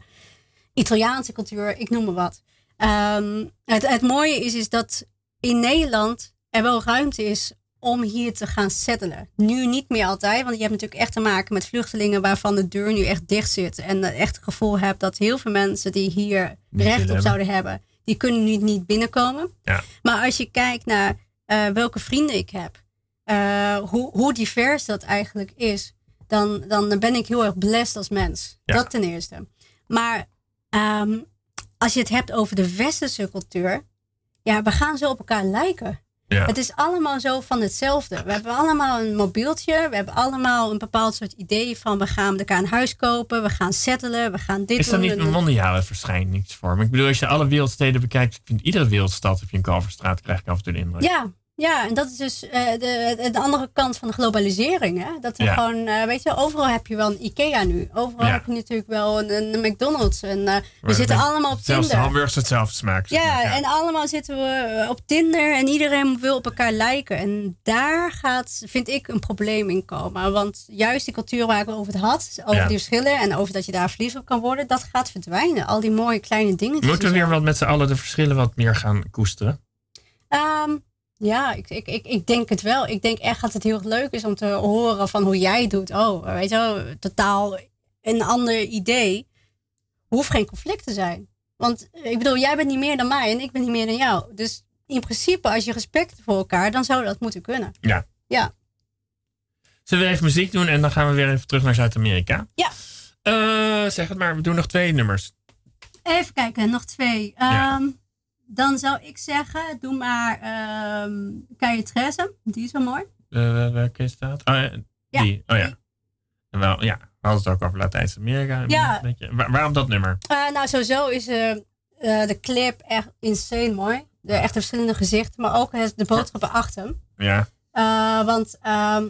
Italiaanse cultuur, ik noem maar wat. Ehm, het, het mooie is, is dat in Nederland er wel ruimte is om hier te gaan settelen. Nu niet meer altijd, want je hebt natuurlijk echt te maken met vluchtelingen waarvan de deur nu echt dicht zit. En echt het gevoel hebt dat heel veel mensen die hier recht op zouden hebben, die kunnen nu niet binnenkomen. Ja. Maar als je kijkt naar eh, welke vrienden ik heb, eh, hoe, hoe divers dat eigenlijk is, dan, dan ben ik heel erg blessed als mens. Ja. Dat ten eerste. Maar ehm, als je het hebt over de westerse cultuur, ja, we gaan zo op elkaar lijken. Ja. Het is allemaal zo van hetzelfde. We hebben allemaal een mobieltje. We hebben allemaal een bepaald soort idee van we gaan elkaar een huis kopen. We gaan settelen. We gaan dit Is dat doen. niet en een doen. mondiale verschijningsvorm? Ik bedoel, als je alle wereldsteden bekijkt, ik vind iedere wereldstad heb je een Kalverstraat, krijg ik af en toe de indruk. Ja, ja, en dat is dus eh, de, de andere kant van de globalisering. Hè? Dat er Ja. gewoon, eh, weet je, overal heb je wel een IKEA nu. Overal Ja. heb je natuurlijk wel een, een McDonald's. En eh, we zitten allemaal op Zelfs de Tinder. hamburgers hetzelfde smaak. Ja, en allemaal zitten we op Tinder en iedereen wil op elkaar lijken. En daar gaat, vind ik, een probleem in komen. Want juist die cultuur waar ik over het had, over die verschillen en over dat je daar verliefd op kan worden, dat gaat verdwijnen. Al die mooie kleine dingen. Moeten we weer wat met z'n allen de verschillen wat meer gaan koesteren? Ehm, ja, ik, ik, ik, ik denk het wel. Ik denk echt dat het heel leuk is om te horen van hoe jij het doet. Oh, weet je wel, totaal een ander idee. Hoeft geen conflict te zijn. Want ik bedoel, jij bent niet meer dan mij en ik ben niet meer dan jou. Dus in principe, als je respect hebt voor elkaar, dan zou dat moeten kunnen. Ja. Ja. Zullen we even muziek doen en dan gaan we weer even terug naar Zuid-Amerika? Ja. Eh, zeg het maar, we doen nog twee nummers. Even kijken, nog twee. Ja. Ehm, Dan zou ik zeggen, doe maar ehm Calle Treze. Die is wel mooi. Eh, welke is dat? Oh, ja, Ja, die. Oh ja. die. Wel, ja. We hadden het ook over Latijns-Amerika. Ja. Waar- waarom dat nummer? Eh, nou, sowieso is eh, eh, de clip echt insane mooi. De echte verschillende gezichten, maar ook het, de boodschappen achter hem. Ja. Eh, want ehm,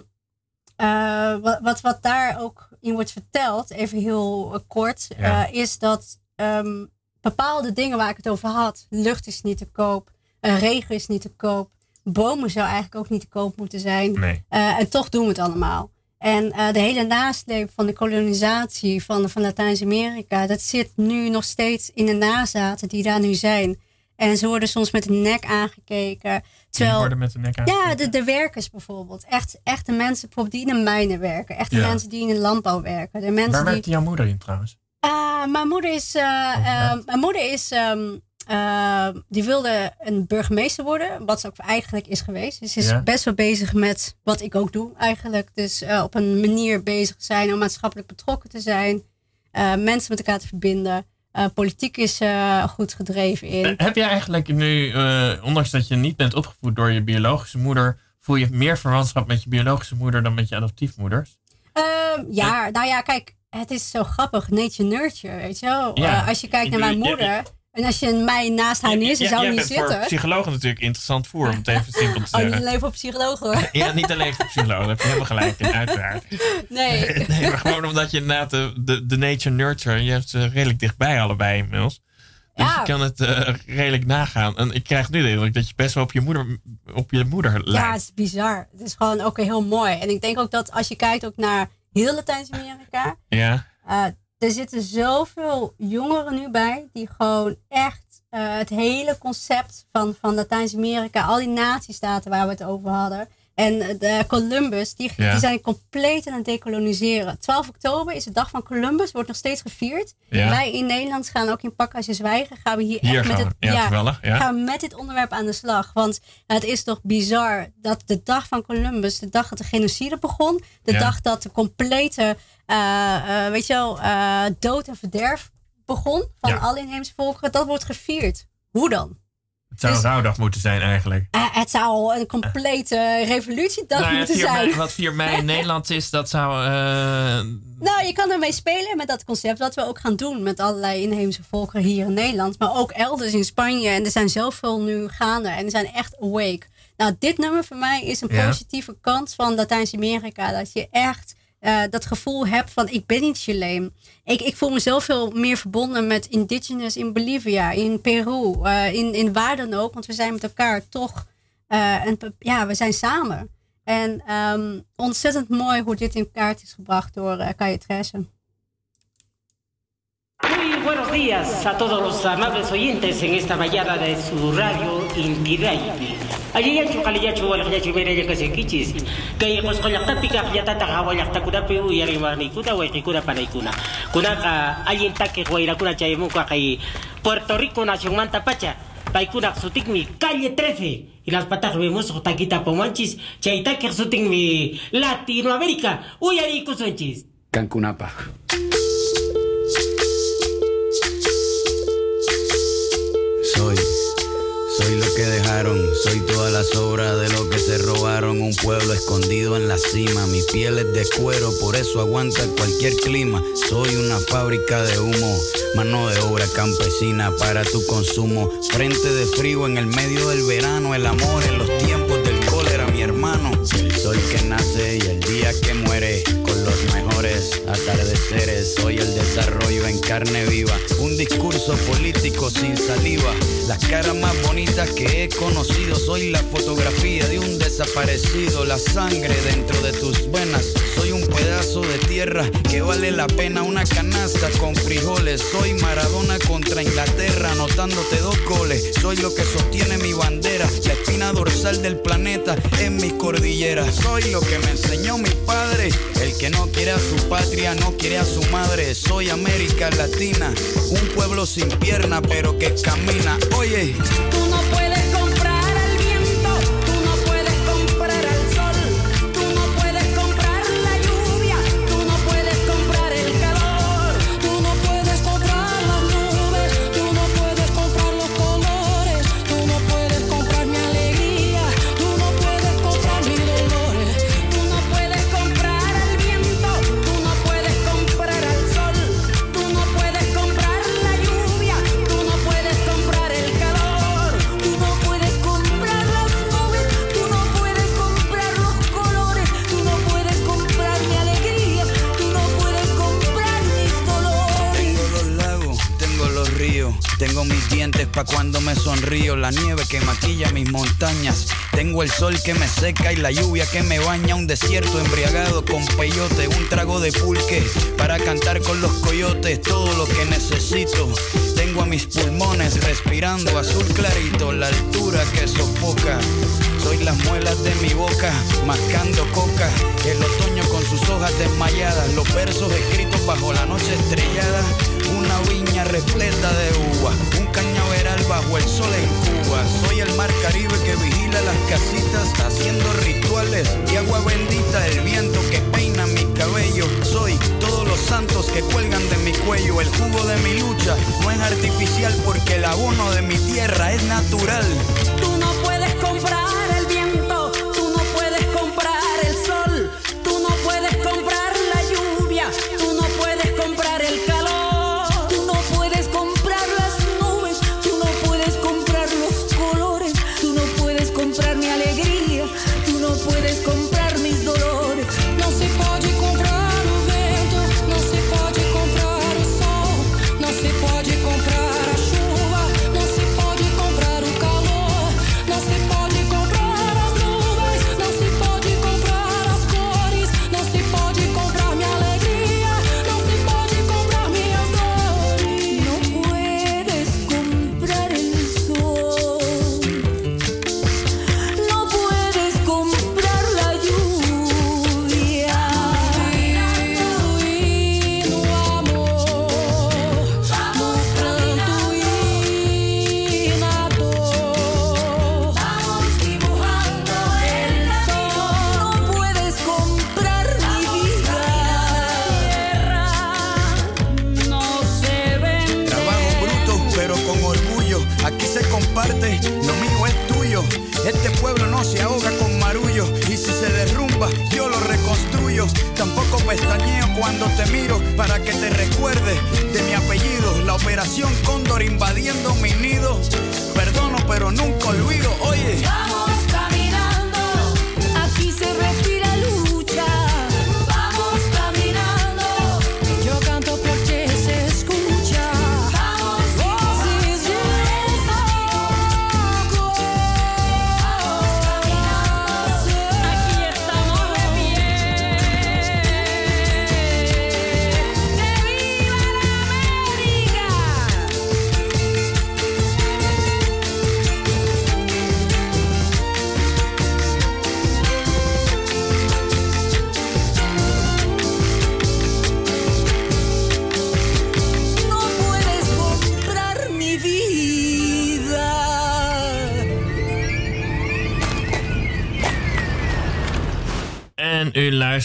eh, wat, wat, wat daar ook in wordt verteld, even heel eh, kort, Ja. eh, is dat ehm, bepaalde dingen waar ik het over had, lucht is niet te koop, eh, regen is niet te koop, bomen zou eigenlijk ook niet te koop moeten zijn. Nee. Eh, en toch doen we het allemaal. En eh, de hele nasleep van de kolonisatie van, van Latijns-Amerika, dat zit nu nog steeds in de nazaten die daar nu zijn. En ze worden soms met de nek aangekeken. Terwijl, worden met de nek aan. ja, de, de werkers bijvoorbeeld. Echt, echt de mensen bijvoorbeeld die in de mijnen werken. Echt de Ja. mensen die in de landbouw werken. De mensen Waar die... werkte jouw moeder in trouwens? Ah, mijn moeder is. eh, ja. eh, mijn moeder is. ehm, eh, die wilde een burgemeester worden, wat ze ook eigenlijk is geweest. Dus ze is Ja. best wel bezig met wat ik ook doe eigenlijk. Dus eh, op een manier bezig zijn om maatschappelijk betrokken te zijn, eh, mensen met elkaar te verbinden. Eh, politiek is eh, goed gedreven in. Eh, Heb jij eigenlijk nu, eh, ondanks dat je niet bent opgevoed door je biologische moeder, voel je meer verwantschap met je biologische moeder dan met je adoptiefmoeders? Ehm, ja, nou ja, kijk, het is zo grappig. Nature nurture, weet je wel. Ja. Eh, als je kijkt naar mijn moeder. ja, en als je mij naast haar neerzet, Ja, zou niet bent voor zitten. psychologen natuurlijk interessant voer, om het even simpel te Oh, niet zeggen. alleen voor psychologen hoor. Ja, niet alleen voor psychologen, daar heb je helemaal gelijk in, uiteraard. Nee. Nee, maar gewoon omdat je inderdaad de, de, de nature nurture, je hebt ze redelijk dichtbij allebei inmiddels. Dus Ja. je kan het eh, redelijk nagaan. En ik krijg nu de indruk dat je best wel op je moeder, op je moeder Ja, lijkt. het is bizar. Het is gewoon ook heel mooi. En ik denk ook dat als je kijkt ook naar heel Latijns-Amerika. Ja, eh, er zitten zoveel jongeren nu bij die gewoon echt eh, het hele concept van, van Latijns-Amerika, al die natiestaten waar we het over hadden, En de Columbus, die, Ja. die zijn compleet aan het decoloniseren. 12 oktober is de dag van Columbus, wordt nog steeds gevierd. Ja. Wij in Nederland gaan ook in Pak als je zwijgen, gaan we hier, Hier echt met het, ja, ja. gaan we met dit onderwerp aan de slag. Want het is toch bizar dat de dag van Columbus, de dag dat de genocide begon, de dag dat de complete, eh, eh, weet je wel, eh, dood en verderf begon van alle inheemse volkeren, dat wordt gevierd. Hoe dan? Het zou een Dus- rouwdag moeten zijn eigenlijk. Eh, het zou al een complete revolutiedag Nou ja, moeten 4 zijn. mei, wat 4 mei in Nederland is, dat zou... eh, Nou, je kan ermee spelen met dat concept. Wat we ook gaan doen met allerlei inheemse volkeren hier in Nederland. Maar ook elders in Spanje. En er zijn zoveel nu gaande. En er zijn echt awake. Nou, dit nummer voor mij is een Ja. positieve kant van Latijns-Amerika. Dat je echt eh, dat gevoel hebt van ik ben niet Chileen. Ik, ik voel me zoveel meer verbonden met indigenous in Bolivia, in Peru, eh, in, in waar dan ook. Want we zijn met elkaar toch, eh, een, ja, we zijn samen. En ehm, ontzettend mooi hoe dit in kaart is gebracht door uh. Muy buenos días a todos los amables oyentes en esta mañana de su radio Intiday. Allí ya chuca le ya chuca le ya chuca le ya casi kichis. Que ya pues con la tapica ya tata hawa ya ta kuna peu ya rima ni kuna wa ni kuna para ikuna. Kuna ka allí ta que guaira kuna chayemu ka kai Puerto Rico nación manta pacha. Paikuna sutik mi calle 13 y las patas vemos o taquita pomanchis, chaita que sutik mi Latinoamérica. Uy, ahí kusonchis. Cancunapa. Soy lo que dejaron, soy toda la sobra de lo que se robaron. Un pueblo escondido en la cima, mi piel es de cuero, por eso aguanta cualquier clima. Soy una fábrica de humo, mano de obra campesina para tu consumo. Frente de frío en el medio del verano, el amor en los tiempos del cólera, mi hermano. El sol que nace y el día que muere, con los mejores atardeceres. Soy el desarrollo en carne viva, un discurso político sin saliva. Las caras más bonitas que he conocido, soy la fotografía de un desaparecido, la sangre dentro de tus venas. Soy un pedazo de tierra que vale la pena una canasta con frijoles. Soy Maradona contra Inglaterra, anotándote dos goles. Soy lo que sostiene mi bandera, la espina dorsal del planeta en mis cordilleras. Soy lo que me enseñó mi padre, el que no quiere a su patria, no quiere a su madre. Soy América Latina, un pueblo sin pierna pero que camina. Oye, Tú no puedes dientes pa' cuando me sonrío, la nieve que maquilla mis montañas, tengo el sol que me seca y la lluvia que me baña, un desierto embriagado con peyote, un trago de pulque para cantar con los coyotes, todo lo que necesito. Tengo a mis pulmones respirando azul clarito, la altura que sofoca. Soy las muelas de mi boca, mascando coca. El otoño con sus hojas desmayadas, los versos escritos bajo la noche estrellada. Una viña repleta de uva, un cañaveral bajo el sol en Cuba. Soy el mar Caribe que vigila las casitas, haciendo rituales y agua bendita, el viento que peina mi cabello. Soy todos los santos que cuelgan de mi cuello. El jugo de mi lucha no es artificial porque el abono de mi tierra es natural.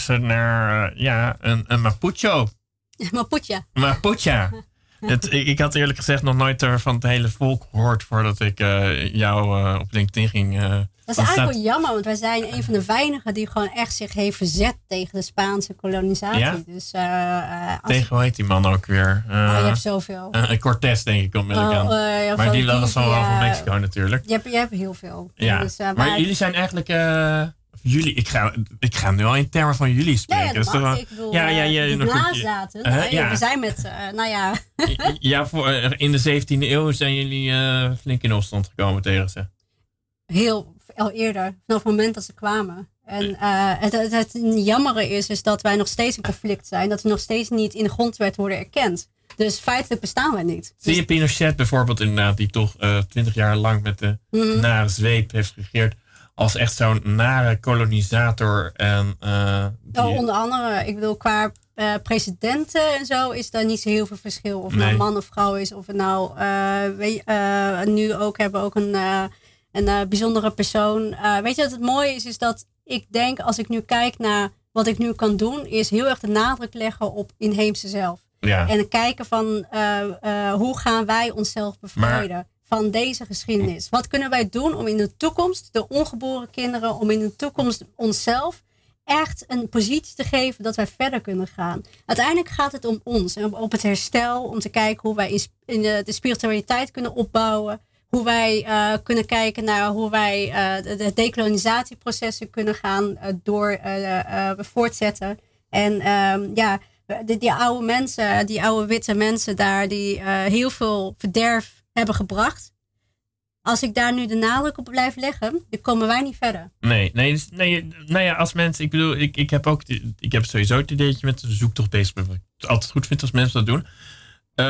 U luistert naar eh, ja, een, een Mapucho. Mapucha. Het, ik, ik had eerlijk gezegd nog nooit er van het hele volk gehoord voordat ik eh, jou eh, op LinkedIn ging. eh, Dat is eigenlijk staat- wel jammer, want wij zijn een van de weinigen die gewoon echt zich heeft verzet tegen de Spaanse kolonisatie. Ja? Dus als- Tegen hoe heet die man ook weer? Oh, je hebt zoveel. Cortés, denk ik, onmiddellijk aan. Oh, ja, maar die was wel van Mexico natuurlijk. Je hebt, je hebt heel veel. Ja, Dus, maar maar- jullie zijn eigenlijk... jullie, ik ga, ik ga nu al in termen van jullie Ja, spreken. ja, dat mag. wel- Ik bedoel, ja, ja, ja, die. Eh, nee, ja. We zijn met, eh, nou ja, ja, voor, eh, in de 17e eeuw zijn jullie eh, flink in opstand gekomen tegen ze. heel al eerder, vanaf het moment dat ze kwamen. En eh, het, het, het jammere is, is dat wij nog steeds in conflict zijn. Dat we nog steeds niet in de grondwet worden erkend. Dus feitelijk bestaan wij niet. Zie je Pinochet bijvoorbeeld inderdaad, die toch twintig jaar lang met de Mhm. nare zweep heeft geregeerd, als echt zo'n nare kolonisator en eh, die- Oh, onder andere, ik bedoel, qua eh, presidenten en zo is daar niet zo heel veel verschil. Of het Nee. nou man of vrouw is, of het nou, eh, eh, nu ook hebben we ook een, een bijzondere persoon. Weet je wat het mooie is, is dat ik denk, als ik nu kijk naar wat ik nu kan doen, is heel erg de nadruk leggen op inheemse zelf. Ja. En kijken van hoe gaan wij onszelf bevrijden van deze geschiedenis. Wat kunnen wij doen om in de toekomst, de ongeboren kinderen, om in de toekomst onszelf echt een positie te geven dat wij verder kunnen gaan. Uiteindelijk gaat het om ons en op- het herstel, om te kijken hoe wij in, de, spiritualiteit kunnen opbouwen. Hoe wij eh, kunnen kijken naar hoe wij eh, de, de decolonisatieprocessen kunnen gaan eh, door voortzetten. En ehm, ja, die, die oude mensen, die oude witte mensen daar, die heel veel verderf hebben gebracht. Als ik daar nu de nadruk op blijf leggen, dan komen wij niet verder. Nee, nee, dus- nee, nou ja, als mensen, ik bedoel, ik, ik heb ook, ik heb sowieso het ideetje met de zoektocht bezig, wat ik altijd goed vind als mensen dat doen, eh,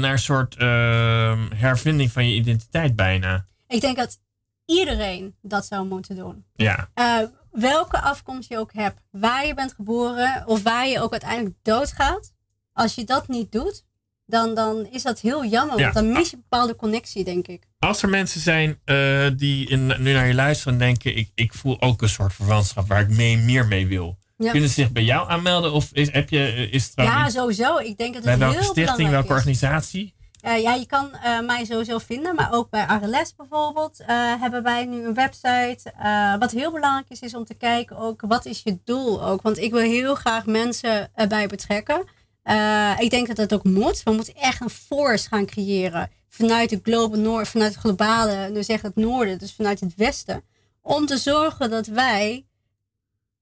naar een soort eh, hervinding van je identiteit bijna. Ik denk dat iedereen dat zou moeten doen. Ja, Eh, welke afkomst je ook hebt, waar je bent geboren of waar je ook uiteindelijk doodgaat. Als je dat niet doet, dan, dan is dat heel jammer. Ja. Want dan mis je een bepaalde connectie, denk ik. als er mensen zijn eh, die in, nu naar je luisteren en denken, ik, ik voel ook een soort verwantschap waar ik mee, meer mee wil. Ja. Kunnen ze zich bij jou aanmelden of is, heb je, is het Ja, iets- sowieso. Ik denk dat het bij heel welke stichting, welke is. organisatie? Eh, ja, je kan eh, mij sowieso vinden, maar ook bij Arles bijvoorbeeld eh, hebben wij nu een website. Eh, wat heel belangrijk is, is om te kijken ook wat is je doel ook. Want ik wil heel graag mensen erbij betrekken. Eh, ik denk dat dat ook moet. We moeten echt een force gaan creëren vanuit de global noord, vanuit het globale, nu zeg het noorden, dus vanuit het westen, om te zorgen dat wij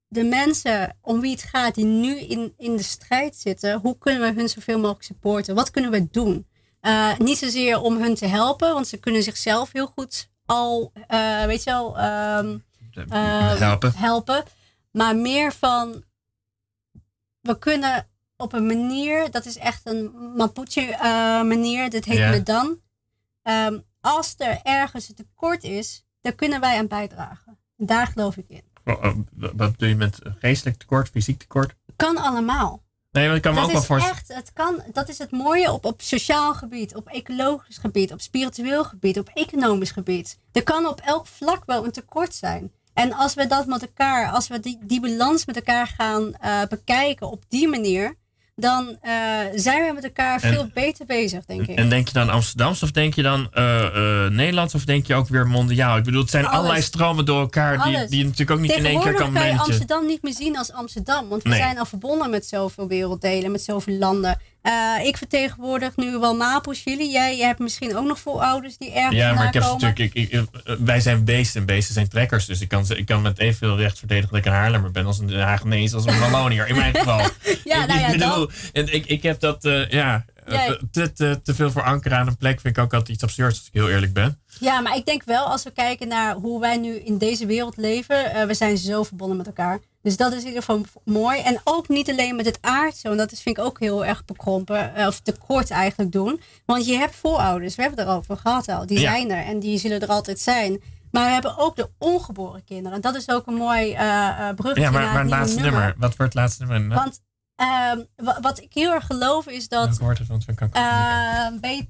de mensen om wie het gaat, die nu in, in de strijd zitten, hoe kunnen we hun zoveel mogelijk supporten? Wat kunnen we doen? Eh, niet zozeer om hun te helpen, want ze kunnen zichzelf heel goed al, eh, weet je wel, ehm, eh, helpen. helpen. Maar meer van, we kunnen op een manier, dat is echt een Mapuche eh, manier, dit heet Ja. Medan. Ehm, als er ergens een tekort is, daar kunnen wij aan bijdragen. Daar geloof ik in. Wat, eh, wat doe je met geestelijk tekort, fysiek tekort? Kan allemaal. Nee, maar ik kan me dat ook wel is voorstellen. echt, het kan, dat is het mooie op, op sociaal gebied, op ecologisch gebied, op spiritueel gebied, op economisch gebied. Er kan op elk vlak wel een tekort zijn. En als we dat met elkaar, als we die, die balans met elkaar gaan eh, bekijken op die manier, dan eh, zijn we met elkaar En- veel beter bezig, denk ik. En denk je dan Amsterdams of denk je dan eh, Nederlands of denk je ook weer mondiaal? Ik bedoel, het zijn Alles. allerlei stromen door elkaar die, Alles. die je natuurlijk ook niet in één keer kan kan je. Amsterdam niet meer zien als Amsterdam. Want we Nee. zijn al verbonden met zoveel werelddelen, met zoveel landen. Eh, ik vertegenwoordig nu wel Mapels, jullie. Jij, jij hebt misschien ook nog voorouders die ergens Ja, maar ik heb natuurlijk, ik, ik- eh, wij zijn beesten en beesten zijn trekkers. Dus ik kan, ik kan met evenveel recht verdedigen dat ik een Haarlemmer ben als een Hagenees, als een Wallonier. In mijn geval. Ja, ik, nou ja, ik bedoel, en ik, ik heb dat, eh, ja, Ja. te, te, te veel voor anker aan een plek vind ik ook altijd iets absurds, als ik heel eerlijk ben. Ja, maar ik denk wel als we kijken naar hoe wij nu in deze wereld leven. eh, we zijn zo verbonden met elkaar. Dus dat is in ieder geval mooi. En ook niet alleen met het aardse. Want dat is, vind ik ook heel erg bekrompen. eh, of tekort eigenlijk doen. Want je hebt voorouders. We hebben het erover gehad al. Die Ja. zijn er. En die zullen er altijd zijn. Maar we hebben ook de ongeboren kinderen. En dat is ook een mooi eh eh bruggetje Ja, maar, het laatste nummer. Wat wordt het laatste nummer? Want ehm, wa- wat ik heel erg geloof is dat... Welke wordt het? Want we kan weet,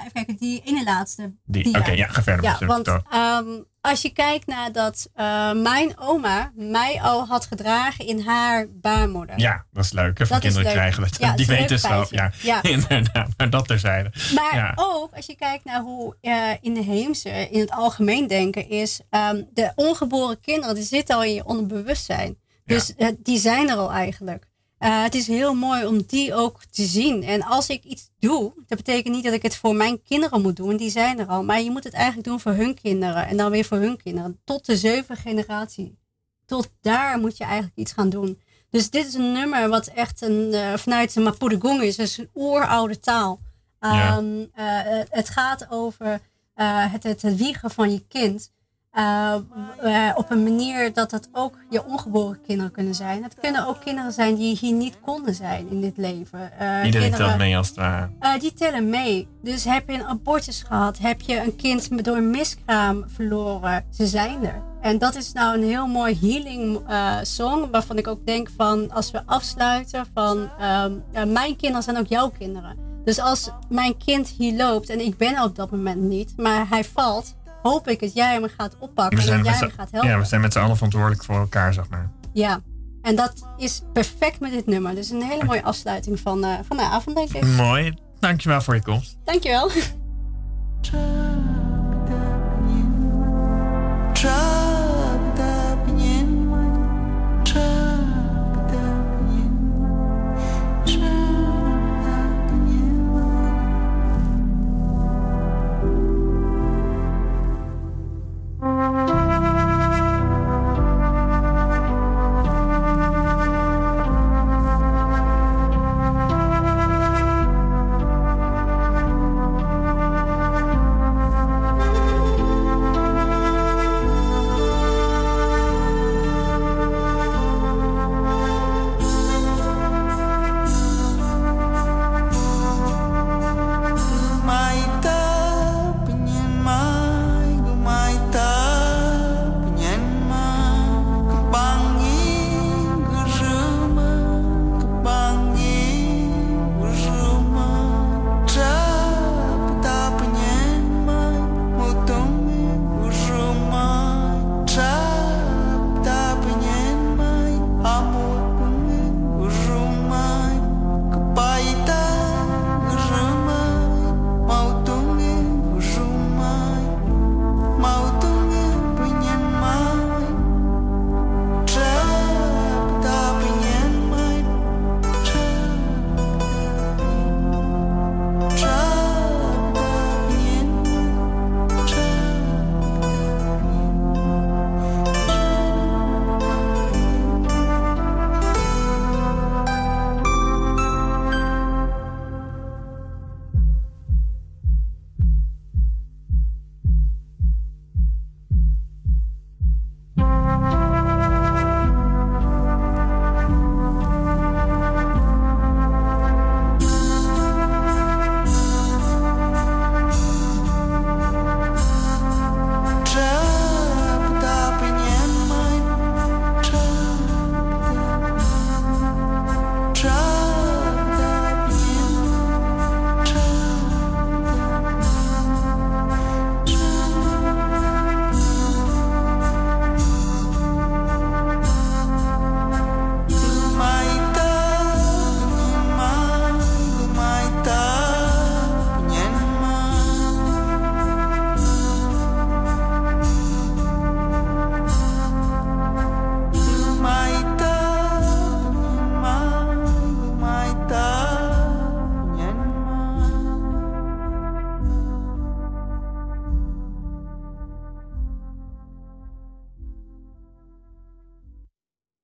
even kijken, die ene laatste. Die, oké, ja, ga verder. Ja, want ehm, als je kijkt naar dat eh, mijn oma mij al had gedragen in haar baarmoeder. Ja, dat is leuk. Van Dat is kinderen leuk. krijgen dat. Ja, die weten zelf. Ja. Ja. inderdaad. Maar dat terzijde. Maar ja. ook als je kijkt naar hoe eh, in de heemse, in het algemeen denken, is ehm, de ongeboren kinderen, die zitten al in je onderbewustzijn. Dus eh, die zijn er al eigenlijk. Eh, het is heel mooi om die ook te zien. En als ik iets doe, dat betekent niet dat ik het voor mijn kinderen moet doen, die zijn er al. Maar je moet het eigenlijk doen voor hun kinderen en dan weer voor hun kinderen. Tot de zeven generatie. Tot daar moet je eigenlijk iets gaan doen. Dus dit is een nummer wat echt een, eh, vanuit de Mapudungun is. Dus een oeroude taal. Ja. Ehm, eh, het- gaat over het, het wiegen van je kind. Eh, eh, op een manier dat het ook je ongeboren kinderen kunnen zijn. Het kunnen ook kinderen zijn die hier niet konden zijn in dit leven. Eh, Iedereen telt mee als het ware. die tellen mee. Dus heb je een abortus gehad, heb je een kind door een miskraam verloren, ze zijn er. En dat is nou een heel mooi healing song, waarvan ik ook denk van als we afsluiten van ehm, mijn kinderen zijn ook jouw kinderen. Dus als mijn kind hier loopt en ik ben op dat moment niet, maar hij valt, hoop ik dat jij hem gaat oppakken en dat jij hem z'n- gaat helpen. ja, we zijn met z'n allen verantwoordelijk voor elkaar, zeg maar. Ja, en dat is perfect met dit nummer. Dus een hele mooie afsluiting van, eh, van de avond, denk ik. Mooi. Dankjewel voor je komst. Dankjewel. Try